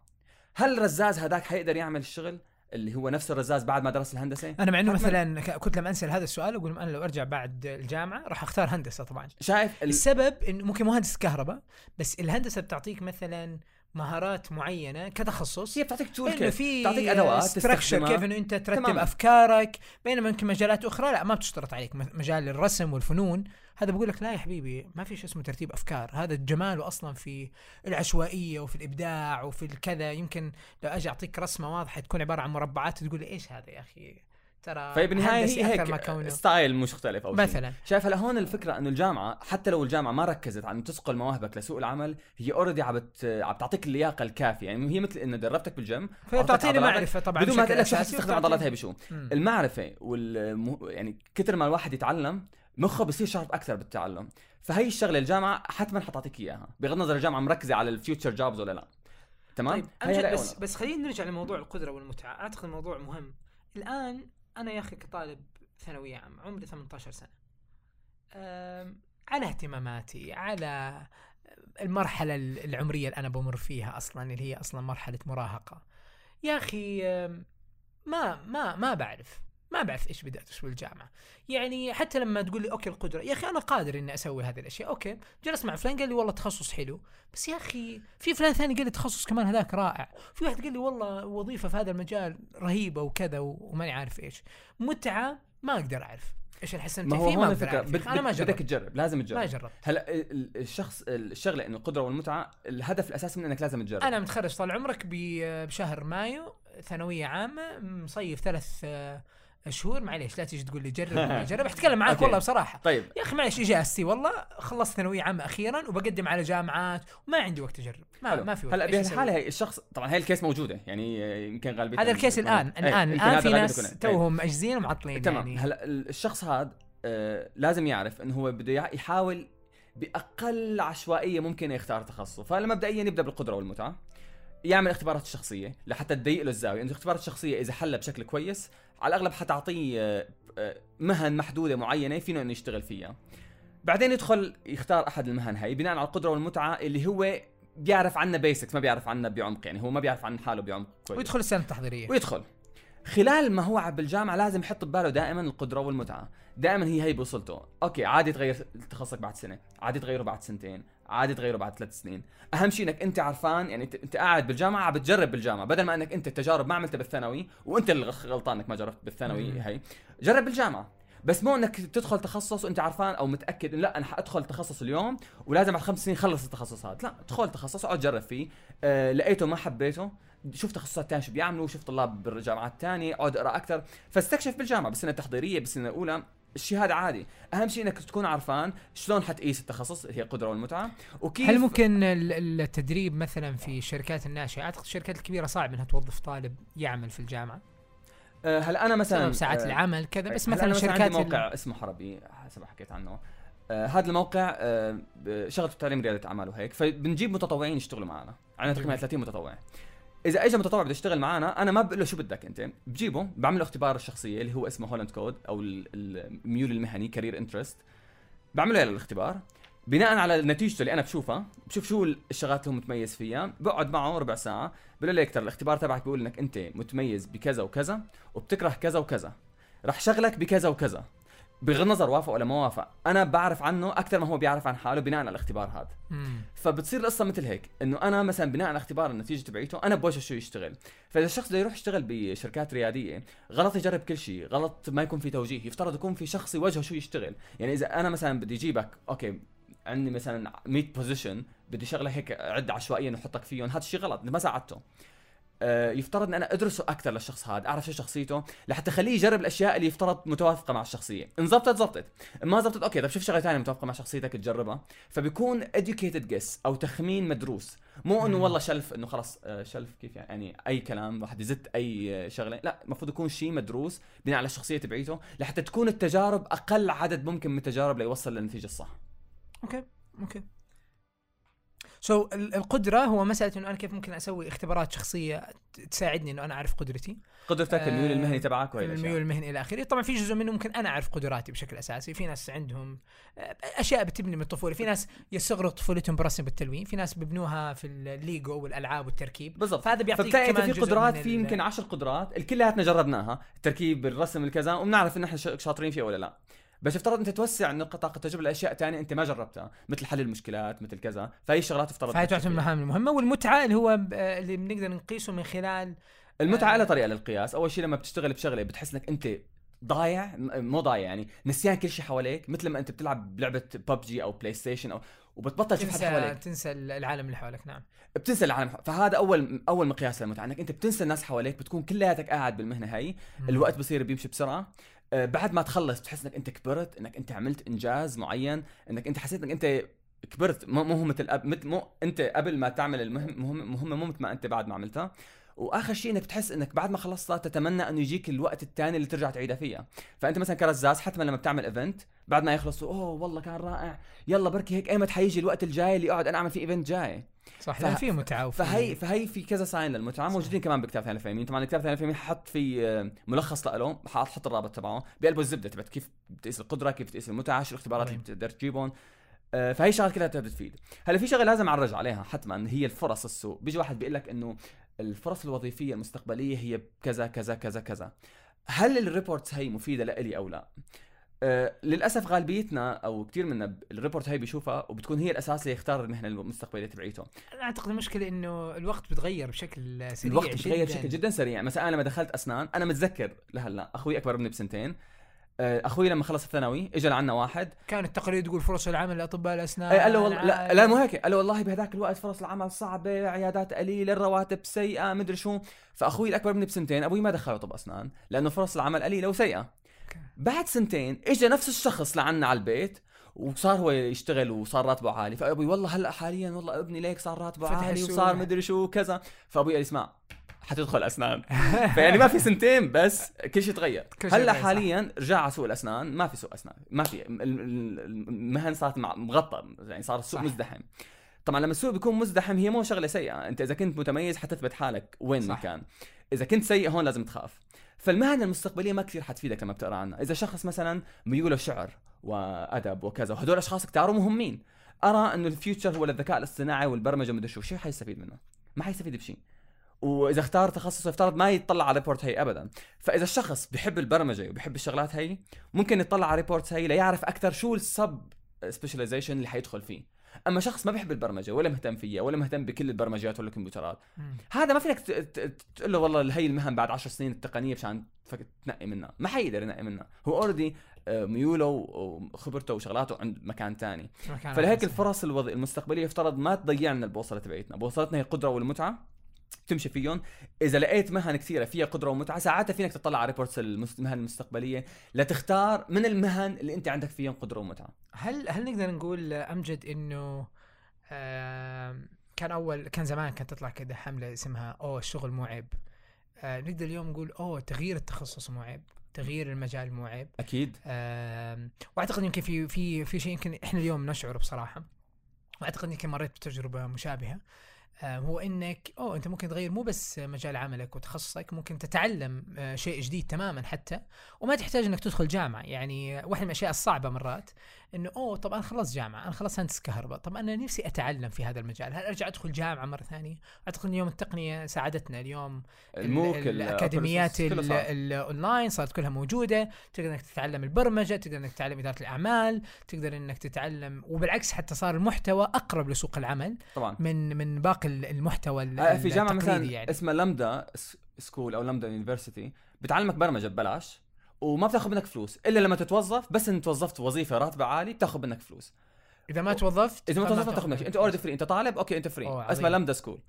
هل الرزاز هذاك حيقدر يعمل الشغل اللي هو نفس الرزاز بعد ما درس الهندسة؟ أنا مع إنه. مثلا كنت لما أنسأل هذا السؤال أقول أنا لو أرجع بعد الجامعة راح أختار هندسة طبعا. شايف ال... السبب إنه ممكن مهندس كهرباء بس الهندسة بتعطيك مثلا مهارات معينة كتخصص هي بتعطيك tool إنه في بتعطيك structure تستخدمها. كيف إنه أنت ترتب تماماً. أفكارك بينما يمكن مجالات أخرى لا ما بتشترط عليك مجال الرسم والفنون هذا بقول لك لا يا حبيبي ما في شيء اسمه ترتيب أفكار هذا جماله أصلا في العشوائية وفي الإبداع وفي الكذا يمكن لو أجي أعطيك رسمة واضحة تكون عبارة عن مربعات تقول لي إيش هذا يا أخي ترى فبالنهاية هي هيك style مختلف أو شيء مثلا. شايف هلا هون الفكرة إنه الجامعة حتى لو الجامعة ما ركزت على انه تصقل مواهبك لسوق العمل هي already عم بت... عم تعطيك اللياقة الكافية. يعني هي مثل إنه دربتك بالجيم فهي بتعطيني معرفة طبعا بدون ما تقول لك شو حتستخدم وبتعطيني- عضلات هي بشو. المعرفة وال يعني كثر ما الواحد يتعلم مخه بصير شارب أكثر بالتعلم. فهي الشغلة الجامعة حتما حتعطيك إياها. بغض النظر الجامعة مركزة على الفيوتشر جوبز ولا لا. تمام؟ طيب أمجد بس. بس خلينا نرجع لموضوع القدرة والمتعة. أعتقد الموضوع مهم. الآن أنا يا أخي كطالب ثانوية عامة عمري 18 سنة. على اهتماماتي على المرحلة العمرية اللي أنا بمر فيها أصلا اللي هي أصلا مرحلة مراهقة. يا أم، ما ما ما بعرف. ما بعرف إيش بدي ادرس بالجامعة يعني حتى لما تقول لي okay القدرة يا أخي أنا قادر إني أسوي هذه الأشياء okay. جلست مع فلان قال لي والله تخصص حلو. بس يا أخي في فلان ثاني قال لي تخصص كمان هذاك رائع. في واحد قال لي والله وظيفة في هذا المجال رهيبة وكذا وماني عارف إيش. متعة ما أقدر أعرف إيش ما هو فيه ما أقدر أعرف بد... أنا ما بد- بدك جربت. تجرب لازم تجرب. ما جربت. هلا ال- ال- الشخص الشغلة انه القدرة والمتعة الهدف الأساسي من انك لازم تجرب. أنا متخرج طال عمرك بشهر مايو ثانوية عامة مصيف ثلاث شهور معليش لا تيجي تقول لي جرب جرب. أحتكلم معاك. والله بصراحة. طيب. يا أخي معلش اجازتي والله. خلصت ثانوية عامة أخيرا وبقدم على جامعات وما عندي وقت أجرب. ما, حلو. ما في وقت. هلا؟ بهالحالة هي الشخص طبعا هي الكيس موجودة يعني يمكن غالبيه هذا الكيس الآن الآن الآن في ناس توهم مجزين ومعطلين تمام. يعني. هلا ال- الشخص هذا آه لازم يعرف إنه هو بده يحاول بأقل عشوائية ممكن يختار تخصصه. فمبدئيا يبدأ بالقدرة والمتعة. يعمل اختبارات الشخصيه لحتى تضيق له الزاوية. انه الاختبارات الشخصيه إذا حلها بشكل كويس على الأغلب حتعطيه آه، آه، مهن محدودة معينة فينه إنه يشتغل فيها. بعدين يدخل يختار أحد المهن هاي بناء على القدرة والمتعة اللي هو بيعرف عنها بيسكس ما بيعرف عنها بعمق. يعني هو ما بيعرف عن حاله بعمق كويس. ويدخل السنة التحضيرية. ويدخل. خلال ما هو بالجامعة لازم يحط بباله دائما القدرة والمتعة. دائما هي هي بوصلته. أوكي عادي تغير تخصصك بعد سنة عادي تغيره بعد سنتين. عادي تغيره بعد ثلاث سنين. أهم شيء إنك أنت عرفان يعني انت, قاعد بالجامعة عم بتجرب بالجامعة. بدل ما إنك أنت التجارب ما عملتها بالثانوي وأنت اللي غلطان إنك ما جربت بالثانوي. هي جرب بالجامعة. بس مو إنك تدخل تخصص وأنت عرفان أو متأكد انه لا أنا حأدخل تخصص اليوم ولازم بعد خمس سنين خلص التخصص هذا. لا ادخل تخصص أقعد جرب فيه. آه لقيته ما حبيته شوف تخصصات تانية شو بيعملوا شوف طلاب بالجامعات الثانية أقعد أقرأ أكثر. فاستكشف بالجامعة بالسنة التحضيرية بالسنة الأولى. الشيء هذا عادي. أهم شيء إنك تكون عرفان شلون حتقيس التخصص هي القدرة والمتعة. وكيف هل ممكن ال- التدريب مثلا في الشركات الناشئة؟ أعتقد الشركات الكبيرة صعب إنها توظف طالب يعمل في الجامعة. آه هلا أنا مثلا ساعات آه، العمل كذا بس مثلا شركات موقع اسمه حربي حسب حكيت عنه. آه هذا الموقع آه شغلته تعليم ريادة أعمال وهيك. فبنجيب متطوعين يشتغلوا معنا. عندنا تقريبا جميل. 30 متطوع. إذا اجى متطوع بده يشتغل معنا أنا ما بقول له شو بدك أنت. بجيبه بعمل له اختبار الشخصية اللي هو اسمه Holland Code أو ال- الميول المهني career interest بعمل له الاختبار. بناء على نتيجته اللي أنا بشوفها بشوف شو الشغلات اللي هو متميز فيها. بقعد معه ربع ساعة بقول له ترى الاختبار تبعك بيقول إنك أنت متميز بكذا وكذا وبتكره كذا وكذا. رح شغلك بكذا وكذا. بغض النظر وافق ولا ما وافق أنا بعرف عنه أكثر ما هو بيعرف عن حاله بناء على الاختبار هذا. مم. فبتصير القصة مثل هيك إنه أنا مثلا بناء على اختبار النتيجة تبعيته أنا بوجه شو يشتغل. فإذا الشخص بده يروح يشتغل بشركات ريادية غلط يجرب كل شيء غلط ما يكون في توجيه يفترض يكون في شخص يوجهه شو يشتغل. يعني إذا أنا مثلا بدي أجيبك okay عندي مثلا 100 position بدي شغلة هيك عد عشوائيا وحطك فيهم هذا الشيء غلط ما ساعدته. يفترض إن أنا أدرسه أكثر للشخص هذا أعرف شو شخصيته لحتى اخليه يجرب الأشياء اللي يفترض متوافقة مع الشخصية. إن زبطت زبطت. ما زبطت okay طب شوف شغلة ثانية متوافقة مع شخصيتك تجربها. فبيكون educated guess أو تخمين مدروس. مو إنه. والله شلف إنه خلص آه، شلف كيف يعني, يعني أي كلام واحد يزت أي آه، شغلة. لا المفروض يكون شيء مدروس بناء على الشخصية تبعيته لحتى تكون التجارب أقل عدد ممكن من التجارب ليوصل للنتيجة الصح. okay okay. so so, القدرة هو مسألة إنه أنا كيف ممكن أسوي اختبارات شخصية تساعدني إنه أنا أعرف قدرتي. قدرتك الميول آه، المهني تبعك وهي الميول المهني إلى آخره. طبعا في جزء منه ممكن أنا أعرف قدراتي بشكل أساسي. في ناس عندهم آه، أشياء بتبني من الطفولة. في ناس يصغروا طفولتهم برسم بالتلوين. في ناس بيبنوها في الليجو والألعاب والتركيب. بالضبط. فهذا بيعطيك كمان في قدرات في يمكن عشر قدرات الكلياتنا جربناها التركيب الرسم الكذا وبنعرف إن إحنا شاطرين فيها ولا لا. بس افترض أنت توسع نطاق التجربة لأشياء ثانية أنت ما جربتها مثل حل المشكلات مثل كذا. فهي الشغلات افترض فهي تعتبر من. المهام المهمة والمتعة اللي هو آه، اللي بنقدر نقيسه من خلال المتعة آه. لها طريقة للقياس. أول شيء لما بتشتغل بشغلة بتحس إنك أنت ضايع مو ضايع يعني نسيان كل شيء حواليك مثل ما أنت بتلعب بلعبة ببجي أو بلاي ستيشن أو وبتبطل تشوف حد حواليك. تنسى العالم اللي حولك نعم. بتنسى العالم. فهذا أول أول مقياس للمتعة إنك أنت بتنسى الناس حواليك بتكون كلياتك قاعد بالمهنة هي الوقت بصير بيمشي بسرعة. آه، بعد ما تخلص بتحس إنك أنت كبرت إنك أنت عملت إنجاز معين إنك أنت حسيت إنك أنت كبرت. مو مو مثل مو أنت قبل ما تعمل المهم مهم مهمة مو مثل ما أنت بعد ما عملتها. وآخر شيء إنك تحس إنك بعد ما خلصتها تتمنى إنه يجيك الوقت الثاني اللي ترجع تعيدها فيها. فأنت مثلا كرزاز حتما لما بتعمل event بعد ما يخلص أوه والله كان رائع يلا بركي هيك أيمت حيجي الوقت الجاي اللي أقعد أنا اعمل فيه event جاي. صح ف- لأن في متعة وفي فهي فهي في كذا sign للمتعة. موجودين كمان بكتاب ثاني الفهمين طبعا الكتاب ثاني الفهمين حط في آه، ملخص له حاحط الرابط تبعه. بقلبه الزبدة تبعت كيف بتقيس القدرة كيف بتقيس المتعة شو الاختبارات اللي طيب. بتقدر تجيبهم. آه، فهي شغلات كلها تقدر تفيد. هلأ في شغلة لازم اعرج عليها حتما هي الفرص السوق. بيجي واحد بيقول لك إنه الفرص الوظيفية المستقبلية هي كذا كذا كذا كذا. هل ال reports هي مفيدة لإلي أو لا؟ آه للأسف غالبيتنا أو كثير منا ال report هي بيشوفها وبتكون هي الأساس ليختار المهنة المستقبلية تبعيته. أنا أعتقد المشكلة إنه الوقت بتغير بشكل سريع الوقت بتغير. بشكل جدا سريع. مثلا أنا لما دخلت أسنان أنا متذكر لهلأ أخوي أكبر مني بسنتين. أخوي لما خلص الثانوي اجى لعنا واحد. كان التقرير تقول فرص العمل لأطباء الأسنان. آه، قال له والله لا, لا مو هيك. قال له والله بهذاك الوقت فرص العمل صعبة عيادات قليلة الرواتب سيئة مدري شو. فأخوي الأكبر مني بسنتين أبوي ما دخله طب أسنان لأنه فرص العمل قليلة وسيئة. بعد سنتين اجى نفس الشخص لعنا على البيت وصار هو يشتغل وصار راتبه عالي. فأبوي والله هلأ حاليا والله ابني ليك صار راتبه عالي. وصار مدري شو كذا. فأبوي قال اسمع حتدخل اسنان فيعني ما في سنتين بس كل شيء تغير. كل شيء هلأ. حاليا رجع على سوق الأسنان ما في سوق أسنان. ما في ال- ال- المهن صارت مغطى يعني صار السوق. مزدحم. طبعا لما السوق بيكون مزدحم هي مو شغلة سيئة. أنت إذا كنت متميز حتثبت حالك وين صح. كان. إذا كنت سيء هون لازم تخاف. فالمهن المستقبلية ما كثير حتفيدك لما بتقرأ عنها. إذا شخص مثلا ميوله شعر وأدب وكذا وهدول أشخاص كتار مهمين أرى إنه ال future هو للذكاء الاصطناعي والبرمجة ومدري شو شو حيستفيد منه؟ ما حيستفيد بشيء وإذا اختار تخصص يفترض ما يطلع على report هي ابدا فإذا الشخص بحب البرمجة وبحب الشغلات هي ممكن يطلع على reports هي ليعرف أكثر شو ال sub specialization اللي حيدخل فيه أما شخص ما بيحب البرمجة ولا مهتم فيها ولا مهتم بكل البرمجيات ولا الكمبيوترات. هذا ما فينك ت- تقول له والله هي المهن بعد عشر سنين التقنية مشان تنقي منها ما حيقدر ينقي منها هو already ميوله وخبرته وشغلاته عند مكان تاني فلهيك. الفرص. المستقبلية يفترض ما تضيع لنا البوصلة تبعتنا بوصلتنا هي القدرة والمتعة تمشي فيهم. إذا لقيت مهن كثيرة فيها قدرة ومتعة ساعتها فينك تطلع على reports المهن المستقبلية. لتختار من المهن اللي أنت عندك فيهم قدرة ومتعة. هل هل نقدر نقول أمجد إنه كان أول كان زمان كانت تطلع كده حملة اسمها أوه الشغل مو عيب آه، نقدر اليوم نقول أوه تغيير التخصص مو عيب تغيير المجال مو عيب أكيد وأعتقد يمكن في في في شيء يمكن إحنا اليوم نشعر بصراحة. وأعتقد يمكن مريت بتجربة مشابهة. هو إنك أو أنت ممكن تغير مو بس مجال عملك وتخصصك ممكن تتعلم آه، شيء جديد تماما حتى وما تحتاج إنك تدخل جامعة. يعني واحدة من الأشياء الصعبة مرات إنه أوه طب أنا خلصت جامعة أنا خلصت هندسة كهرباء طب أنا نفسي أتعلم في هذا المجال هل أرجع أدخل جامعة مرة ثانية اعتقد اليوم التقنية ساعدتنا اليوم الموك ال- ال- الاكاديميات. الأونلاين صارت كلها موجودة تقدر إنك تتعلم البرمجة تقدر إنك تتعلم إدارة الأعمال تقدر إنك تتعلم وبالعكس حتى صار المحتوى أقرب لسوق العمل طبعا من من باقي ال- المحتوى ال- آه، في جامعة مثلا يعني. اسمها Lambda S- School أو Lambda University بتعلمك برمجة ببلاش وما بتاخذ منك فلوس. إلا لما تتوظف بس إن توظفت وظيفة راتبها عالي بتاخذ منك فلوس. إذا ما توظفت إذا ما توظفت بتاخذ منك. أنت already free أنت طالب okay أنت free اسمها. Lambda School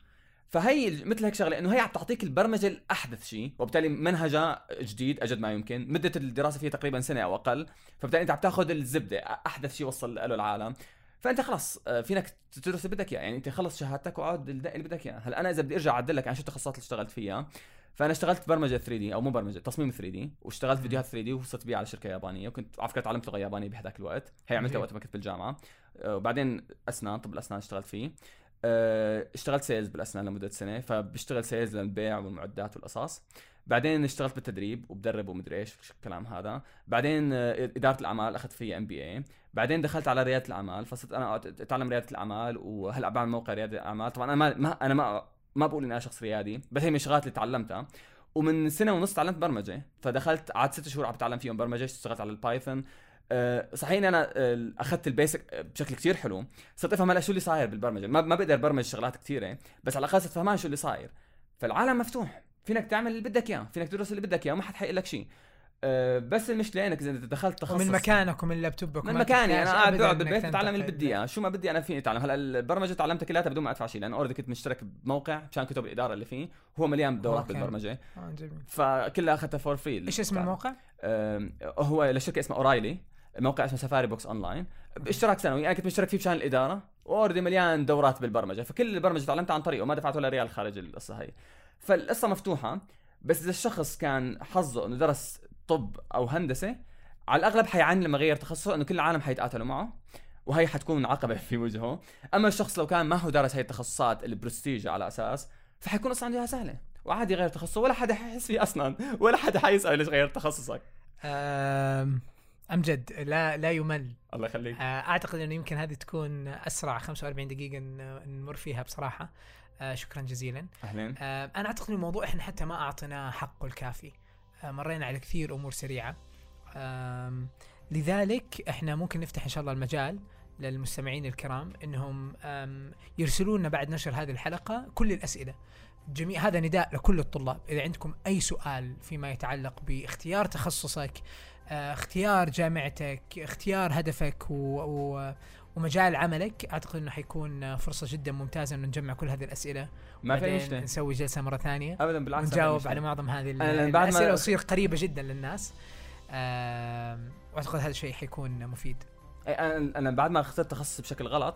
فهي مثل هيك شغلة إنه هي عم تعطيك البرمجة الأحدث شيء وبالتالي منهجها جديد أجد ما يمكن. مدة الدراسة فيها تقريبا سنة أو أقل. فبالتالي أنت عم تاخذ الزبدة أحدث شيء وصل له العالم. فأنت خلاص آه، فينك تدرس اللي بدك إياه. يعني أنت خلص شهادتك اللي اللي بدك إياه. هلأ أنا إذا بدي أرجع أعدل لك عن شو التخصصات اللي اشتغلت فيها فأنا اشتغلت برمجة 3 D أو مو برمجة تصميم 3 D واشتغلت فيديوهات 3 D وصرت بيعها على شركة يابانية وكنت على فكرة تعلمت لغة يابانية بهذاك الوقت. هي عملتها. وقت ما كنت بالجامعة. آه، وبعدين أسنان طب الأسنان اشتغلت فيه. آه، اشتغلت sales بالأسنان لمدة سنة فبشتغل sales للبيع والمعدات والقصص بعدين اشتغلت بالتدريب وبدرب ومدري إيش الكلام هذا. بعدين آه، إدارة الأعمال أخذت فيها MBA بعدين دخلت على ريادة الأعمال فصرت أنا أتعلم ريادة الأعمال وهلا بعمل موقع ريادة الأعمال؟ طبعا أنا ما أنا ما ما بقول إني أنا شخص ريادي بس هي من الشغلات اللي تعلمتها. ومن سنة ونص تعلمت برمجة فدخلت قعدت ست شهور عم بتعلم فيهم برمجة اشتغلت على ال Python أه صحيح إني أنا آه، أخذت ال basic بشكل كتير حلو صرت أفهم هلأ شو اللي صاير بالبرمجة. ما, ما بقدر برمج شغلات كثيره بس على الاقل صرت فهمان شو اللي صاير. فالعالم مفتوح فينك تعمل اللي بدك إياه فينك تدرس اللي بدك إياه وما حد حيقول لك شيء أه بس المشكلة انك إذا دخلت تخصص ومن مكانك ومن لابتوبك من مكاني أنا قاعد بقعد بالبيت بتعلم اللي. بدي اياه شو ما بدي أنا فيني أتعلم. هلأ البرمجة تعلمتها كلها بدون ما أدفع شيء لأن already كنت مشترك بموقع مشان كتب الإدارة اللي فيه. هو مليان دورات. بالبرمجة. آه، جميل. فكلها أخذتها for free إيش اسم الموقع؟ هو لشركة اسمها O'Reilly الموقع اسمه Safari Books Online باشتراك سنوي. أنا كنت مشترك فيه مشان الإدارة. و already مليان دورات بالبرمجة. فكل البرمجة تعلمتها عن طريقه ما دفعت ولا ريال خارج القصة هي فالقصة مفتوحة بس إذا الشخص كان حظه إنه درس طب أو هندسة على الأغلب حيعاني لما يغير تخصصه انه كل العالم حيتقاتلوا معه وهي حتكون عقبة في وجهه. أما الشخص لو كان ما هو دارس هاي التخصصات البرستيج على أساس فحيكون أصلا عنده إياها سهلة. وعادي يغير تخصصه ولا حدا حيحس فيه أصلا ولا حدا حيسأل ليش غيرت تخصصك. امجد لا لا يمل. الله يخليك. آه، أعتقد إنه يمكن هذه تكون أسرع 45 دقيقة نمر فيها بصراحة. آه، شكرا جزيلا. اهلين آه، أنا أعتقد الموضوع إحنا حتى ما أعطيناه حقه الكافي. مرينا على كثير أمور سريعة. لذلك إحنا ممكن نفتح إن شاء الله المجال للمستمعين الكرام إنهم يرسلوا لنا بعد نشر هذه الحلقة كل الأسئلة. جميع هذا نداء لكل الطلاب. إذا عندكم أي سؤال فيما يتعلق باختيار تخصصك آه، اختيار جامعتك اختيار هدفك و, و ومجال عملك أعتقد إنه حيكون فرصة جدا ممتازة إنه نجمع كل هذه الأسئلة. ما في مشكلة. نسوي جلسة مرة ثانية. ابدا بالعكس مشكلة. على معظم هذه الأسئلة وتصير قريبة جدا للناس. آم، وأعتقد هذا الشيء حيكون مفيد. أنا أنا بعد ما اخترت تخصص بشكل غلط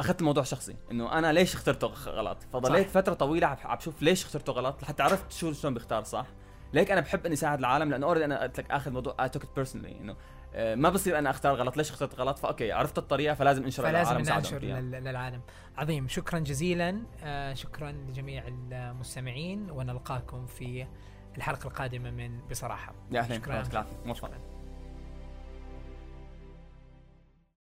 أخذت الموضوع شخصي إنه أنا ليش اخترته غلط؟ فضليت صح. فترة طويلة عم بشوف ليش اخترته غلط؟ لحتى عرفت شو شلون بختار صح؟ ليك أنا بحب إني ساعد العالم لأنه already أنا قلت لك آخذ موضوع I took personally إنه ما بصير أنا أختار غلط. ليش اخترت غلط؟ ف okay عرفت الطريقة فلازم انشر فلازم ننشر للعالم. عظيم. شكرا جزيلا. آه، شكرا لجميع المستمعين ونلقاكم في الحلقة القادمة من بصراحة. يا اهلين شكراً. شكرا.